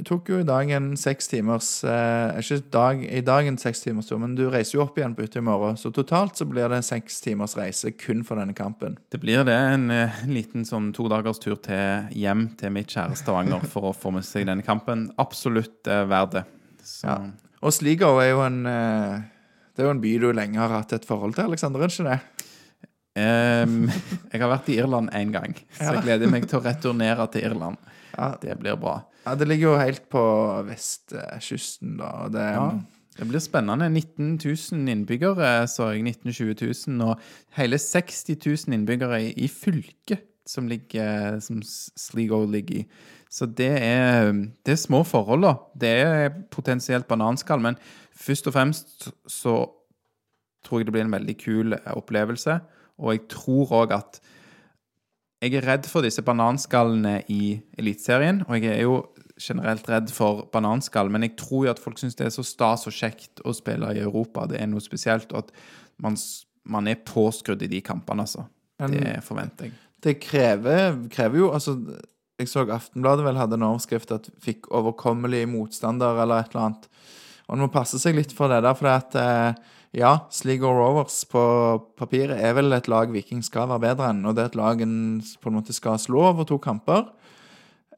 tok jo i dag en seks timers eh, Ikke dag, i dag en seks timers tur, men du reiser jo opp igjen på hytta i morgen. Så totalt så blir det seks timers reise kun for denne kampen. Det blir det. En, eh, liten sånn to dagers tur til hjem til mitt kjære Stavanger for å få med seg denne kampen. Absolutt eh, verdt det. Ja. Og Sligo er jo en eh, det er jo en by du lenge har hatt et forhold til, Aleksander, er ikke det? Um, jeg har vært i Irland én gang, så jeg gleder meg til å returnere til Irland. Ja. Det blir bra. Ja, det ligger jo helt på vestkysten, da. Det, Ja, det blir spennende. 19 000 innbyggere, så jeg. 19 000-20 000. Og hele 60 000 innbyggere i, i fylket som, ligger, som Sligo ligger i. Så det er, det er små forhold, da. Det er potensielt bananskall, men først og fremst så tror jeg det blir en veldig kul opplevelse. Og jeg tror òg at jeg er redd for disse bananskallene i Eliteserien, og jeg er jo generelt redd for bananskall, men jeg tror jo at folk syns det er så stas og kjekt å spille i Europa. Det er noe spesielt, og at man, man er påskrudd i de kampene, altså. Det forventer jeg. det krever, krever jo Altså, jeg så Aftenbladet vel hadde en overskrift at 'fikk overkommelige motstandere' eller et eller annet. Og en må passe seg litt for det der, for at eh, ja, Sligo Rovers på papiret er vel et lag Viking skal være bedre enn, og det er et lag en på en måte skal slå over to kamper.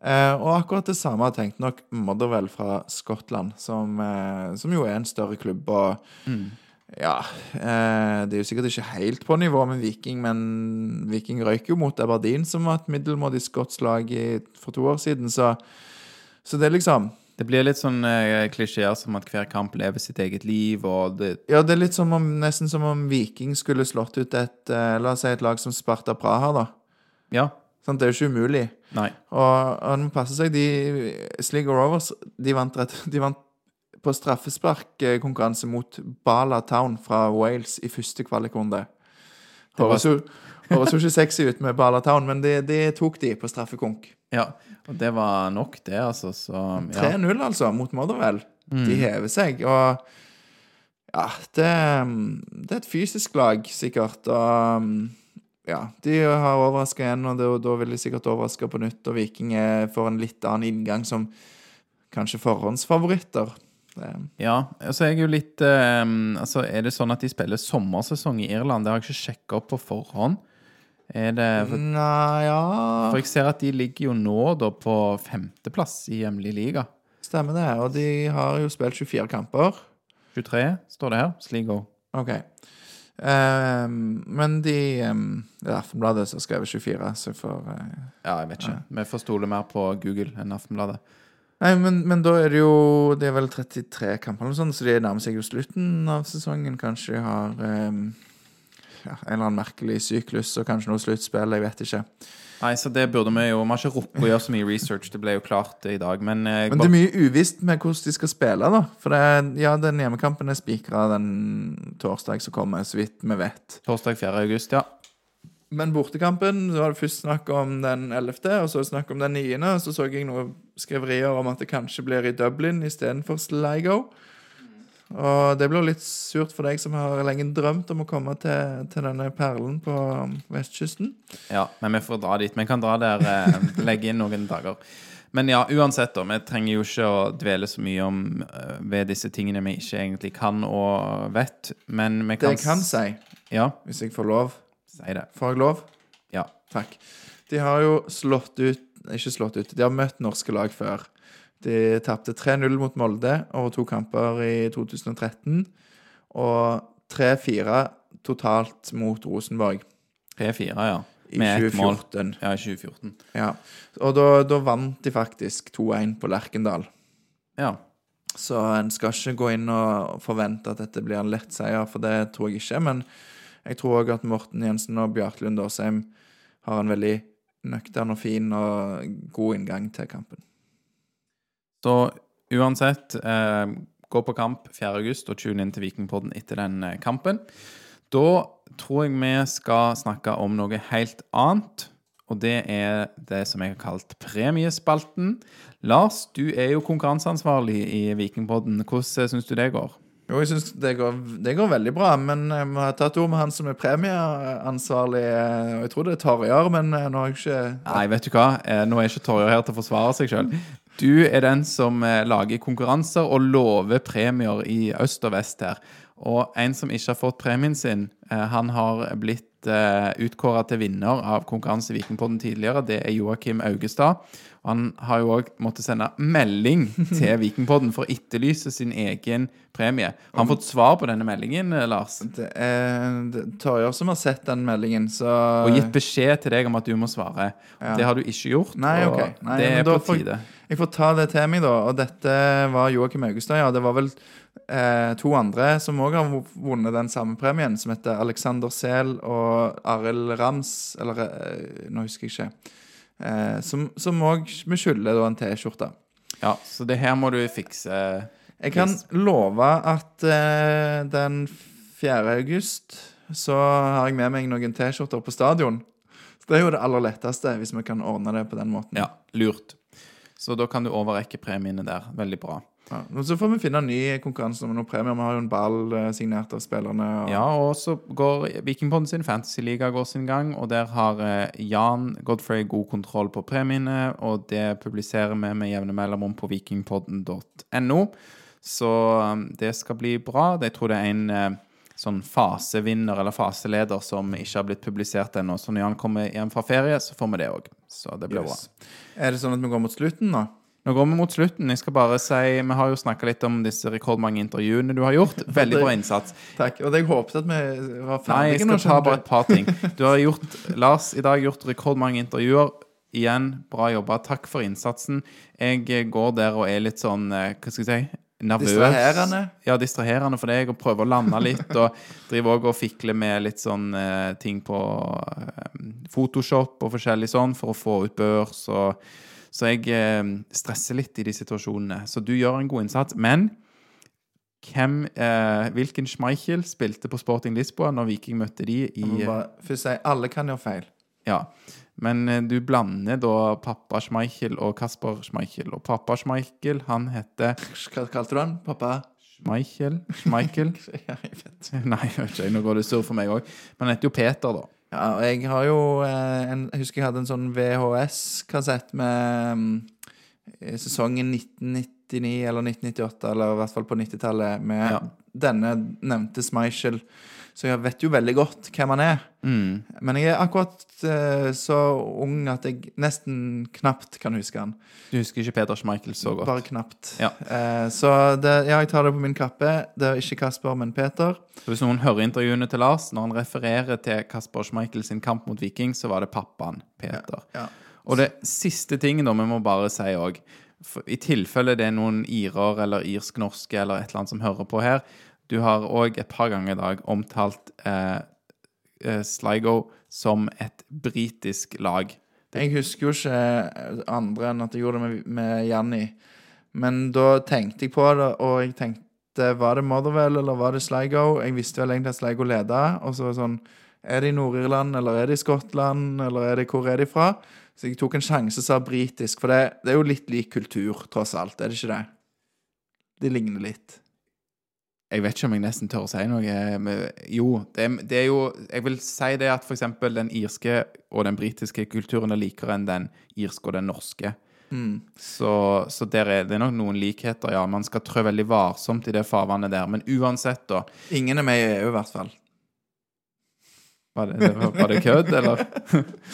Eh, og akkurat det samme har tenkt nok Motherwell fra Skottland, som, eh, som jo er en større klubb. og ja, eh, det er jo sikkert ikke helt på nivå med Viking, men Viking røyk jo mot Aberdeen, som var et middelmådig skotsk lag for to år siden, så, så det er liksom Det blir litt sånn eh, klisjeer som at hver kamp lever sitt eget liv, og det Ja, det er litt som om, nesten som om Viking skulle slått ut et eh, La oss si et lag som Sparta Praha, da. Ja. Sant? Det er jo ikke umulig. Nei. Og, og en må passe seg. De Sligo Rovers de vant, rett, de vant på straffesparkkonkurranse mot Bala Town fra Wales i første kvalikrunde. var- Høres jo ikke sexy ut med Bala Town, men det de tok de på straffekonk. Ja. Og det var nok, det, altså. Så ja. 3-0, altså, mot Motherwell. De hever seg. Og ja, det, det er et fysisk lag, sikkert. Og ja, de har overraska igjen, og det, da vil de sikkert overraske på nytt. Og Viking får en litt annen inngang som kanskje forhåndsfavoritter. Det, Ja, altså jeg er jo litt eh, Altså, er det sånn at de spiller sommersesong i Irland? Det har jeg ikke sjekka opp på forhånd. Er det for, Nei, ja for jeg ser at de ligger jo nå da på femteplass i hjemlig liga. Stemmer det. Og de har jo spilt 24 kamper. 23 står det her. Sligo. OK. Um, men de um, Det er Aftenbladet som har skrevet 24, så jeg får uh, Ja, jeg vet ikke. Vi får stole mer på Google enn Aftenbladet. Nei, men, men da er det jo Det er vel 33 kamper eller noe sånt, så de nærmer seg jo slutten av sesongen. Kanskje de har ehm, ja, en eller annen merkelig syklus og kanskje noe sluttspill. Jeg vet ikke. Nei, så det burde vi jo Vi har ikke rukket å gjøre så mye research. Det ble jo klart i dag. Men, eh, Men det er mye uvisst med hvordan de skal spille, da. For det, ja, den hjemmekampen er spikra den torsdag som kommer, så vidt vi vet. torsdag 4. august, ja. Men bortekampen så var det først snakk om den 11., og så snakk om den 9., og så så jeg noen skriverier om at det kanskje blir i Dublin istedenfor Sligo. Og det blir litt surt for deg som har lenge drømt om å komme til, til denne perlen på vestkysten. Ja, men vi får dra dit. Vi kan dra der, eh, legge inn noen dager. Men ja, uansett, da. Vi trenger jo ikke å dvele så mye om eh, ved disse tingene vi ikke egentlig kan og vet. Men vi Det kan jeg kan si, Ja, hvis jeg får lov si det. Får jeg lov? Ja. Takk. De har jo slått ut Ikke slått ut, de har møtt norske lag før. De tapte 3-0 mot Molde over to kamper i 2013. Og 3-4 totalt mot Rosenborg 3-4, ja. i Med ett mål. 2014. Ja, i 2014. Ja. Og da, da vant de faktisk 2-1 på Lerkendal. Ja. Så en skal ikke gå inn og forvente at dette blir en lett seier, for det tror jeg ikke. Men jeg tror òg at Morten Jensen og Bjarte Lund Åsheim har en veldig nøktern og fin og god inngang til kampen. Så uansett, eh, gå på kamp 4. august og tune inn til Vikingpodden etter den eh, kampen. Da tror jeg vi skal snakke om noe helt annet. Og det er det som jeg har kalt premiespalten. Lars, du er jo konkurranseansvarlig i Vikingpodden. Hvordan syns du det går? Jo, jeg syns det, går- det går veldig bra, men jeg må ha tatt ord med han som er premieansvarlig. og Jeg tror det er Torjar, men eh, nå har jeg ikke Nei, vet du hva? Eh, Nå er ikke Torjar her til å forsvare seg sjøl. Du er den som eh, lager konkurranser og lover premier i øst og vest her. Og en som ikke har fått premien sin Eh, Han har blitt uh, utkåra til vinner av konkurranse i Vikingpodden tidligere. Det er Joakim Augestad. Han har jo òg måttet sende melding til Vikingpodden for å etterlyse sin egen premie. Har han fått svar på denne meldingen, eh, Lars? Det er det er Torjer som har sett den meldingen, så Og gitt beskjed til deg om at du må svare. Det har du ikke gjort. Nei, okay. ok. Nei, det er på tide. Jeg får ta det til meg, da. Og dette var Joakim Augestad, ja. Det var vel eh, to andre som òg har vunnet den samme premien, som heter Alexander Sehl og Arild Rams, eller eh, nå husker jeg ikke. Eh, som òg vi skylder en T-skjorte. Ja, så det her må du fikse. Jeg kan love at eh, den 4. august så har jeg med meg noen T-skjorter på stadion. Så det er jo det aller letteste, hvis vi kan ordne det på den måten. Ja, lurt. Så da kan du overrekke premiene der. Veldig bra. Ja, og så får vi finne en ny konkurranse med noen premier. Vi har jo en ball eh, signert av spillerne. Og... Ja, og så går Vikingpodden sin Fantasy-liga går sin gang, og der har eh, Jan Godfrey god kontroll på premiene, og det publiserer vi med jevne mellomrom på vikingpodden.no. Så um, det skal bli bra. Jeg tror det er en eh, sånn fasevinner eller faseleder som ikke har blitt publisert ennå. Så når Jan kommer hjem fra ferie, så får vi det òg. Så det blir bra. Er det sånn at vi går mot slutten nå? Nå går vi mot slutten. Jeg skal bare si, Vi har jo snakka litt om disse rekordmange intervjuene du har gjort. Veldig bra innsats. Takk. Og jeg håpet at vi var Nei, ferdige jeg nå. skal ta bare et par ting. Du har gjort, Lars, i dag gjort rekordmange intervjuer. Igjen, bra jobba. Takk for innsatsen. Jeg går der og er litt sånn, eh, hva skal jeg si Nervøs. Distraherende. Ja, distraherende for deg, og prøver å lande litt. Og driver òg og fikler med litt sånn eh, ting på eh, Photoshop og forskjellig sånn for å få ut børs. Og, så jeg eh, stresser litt i de situasjonene. Så du gjør en god innsats. Men hvem, eh, hvilken Schmeichel spilte på Sporting Lisboa når Viking møtte de i Jeg må bare først si alle kan gjøre feil. Ja. Men eh, du blander da pappa Schmeichel og Kasper Schmeichel. Og pappa Schmeichel, han heter Hva kalte du han? Pappa? Schmeichel? Schmeichel? Ja, jeg vet. Nei, jeg vet ikke. Nå går det surr for meg òg. Men han heter jo Peter, da. Ja, og jeg har jo eh, en, Jeg husker jeg hadde en sånn VHS-kassett med eh, sesongen 1999 eller 1998, eller i hvert fall på 90-tallet, med Ja. denne nevnte Schmeichel. Så jeg vet jo veldig godt hvem han er. Mm. Men jeg er akkurat uh, så ung at jeg nesten knapt kan huske han. Du husker ikke Peter Schmeichel så godt? Bare knapt. Ja. Uh, så det, ja, jeg tar det på min kappe. Det er ikke Kasper, men Peter. Så Hvis noen hører intervjuene til Lars, når han refererer til Kasper Schmeichel sin kamp mot Viking, så var det pappaen, Peter. Ja. Og det siste tingen da, vi må bare si òg I tilfelle det er noen irer eller irsk-norske eller et eller annet som hører på her Du har òg et par ganger i dag omtalt eh, eh, Sligo som et britisk lag. Jeg husker jo ikke andre enn at jeg gjorde det med, med Janni. Men da tenkte jeg på det, og jeg tenkte Var det Motherwell eller var det Sligo? Jeg visste vel egentlig at Sligo leda. Og så var det sånn Er det i Nord-Irland, eller er det i Skottland, eller er det hvor er de fra? Så jeg tok en sjanse og sa britisk, for det, det er jo litt lik kultur, tross alt. Er det ikke det? De ligner litt. Jeg vet ikke om jeg nesten tør å si noe. eh, Men jo, det, er- det er jo Jeg vil si det at f.eks. den irske og den britiske kulturen er likere enn den irske og den norske. Så, så der er det nok noen likheter, ja. Man skal trø veldig varsomt i det farvannet der. Men uansett, da. Ingen er med i EU, i hvert fall. Var det, var det kødd, eller?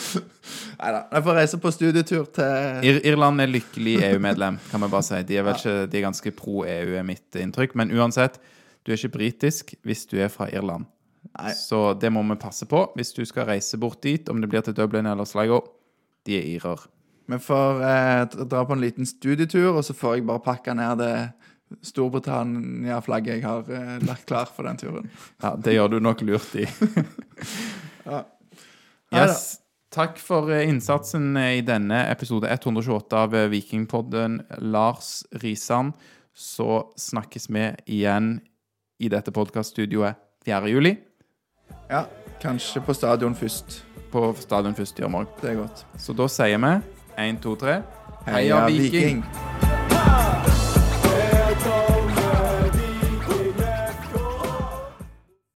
Nei da. Jeg får reise på studietur til Ir Irland er lykkelig EU-medlem, kan vi bare si. De er vel ikke, de er ganske pro-EU, er mitt inntrykk. Men uansett, du er ikke britisk hvis du er fra Irland. Nei. Så det må vi passe på hvis du skal reise bort dit, om det blir til Dublin eller Sligo. De er irer. Vi får eh, dra på en liten studietur, og så får jeg bare pakke ned det Storbritannia-flagget jeg har eh, lagt klar for den turen. Ja, det gjør du nok lurt i. Ja. Yes. Takk for eh, innsatsen eh, i denne episode 128 av eh, Vikingpodden, Lars Risan. Så snakkes vi igjen i dette podkaststudioet 4. juli. Ja, kanskje på stadion først. På stadion 1. morgen. Det er godt. Så da sier vi 1, 2, 3 Heia Viking!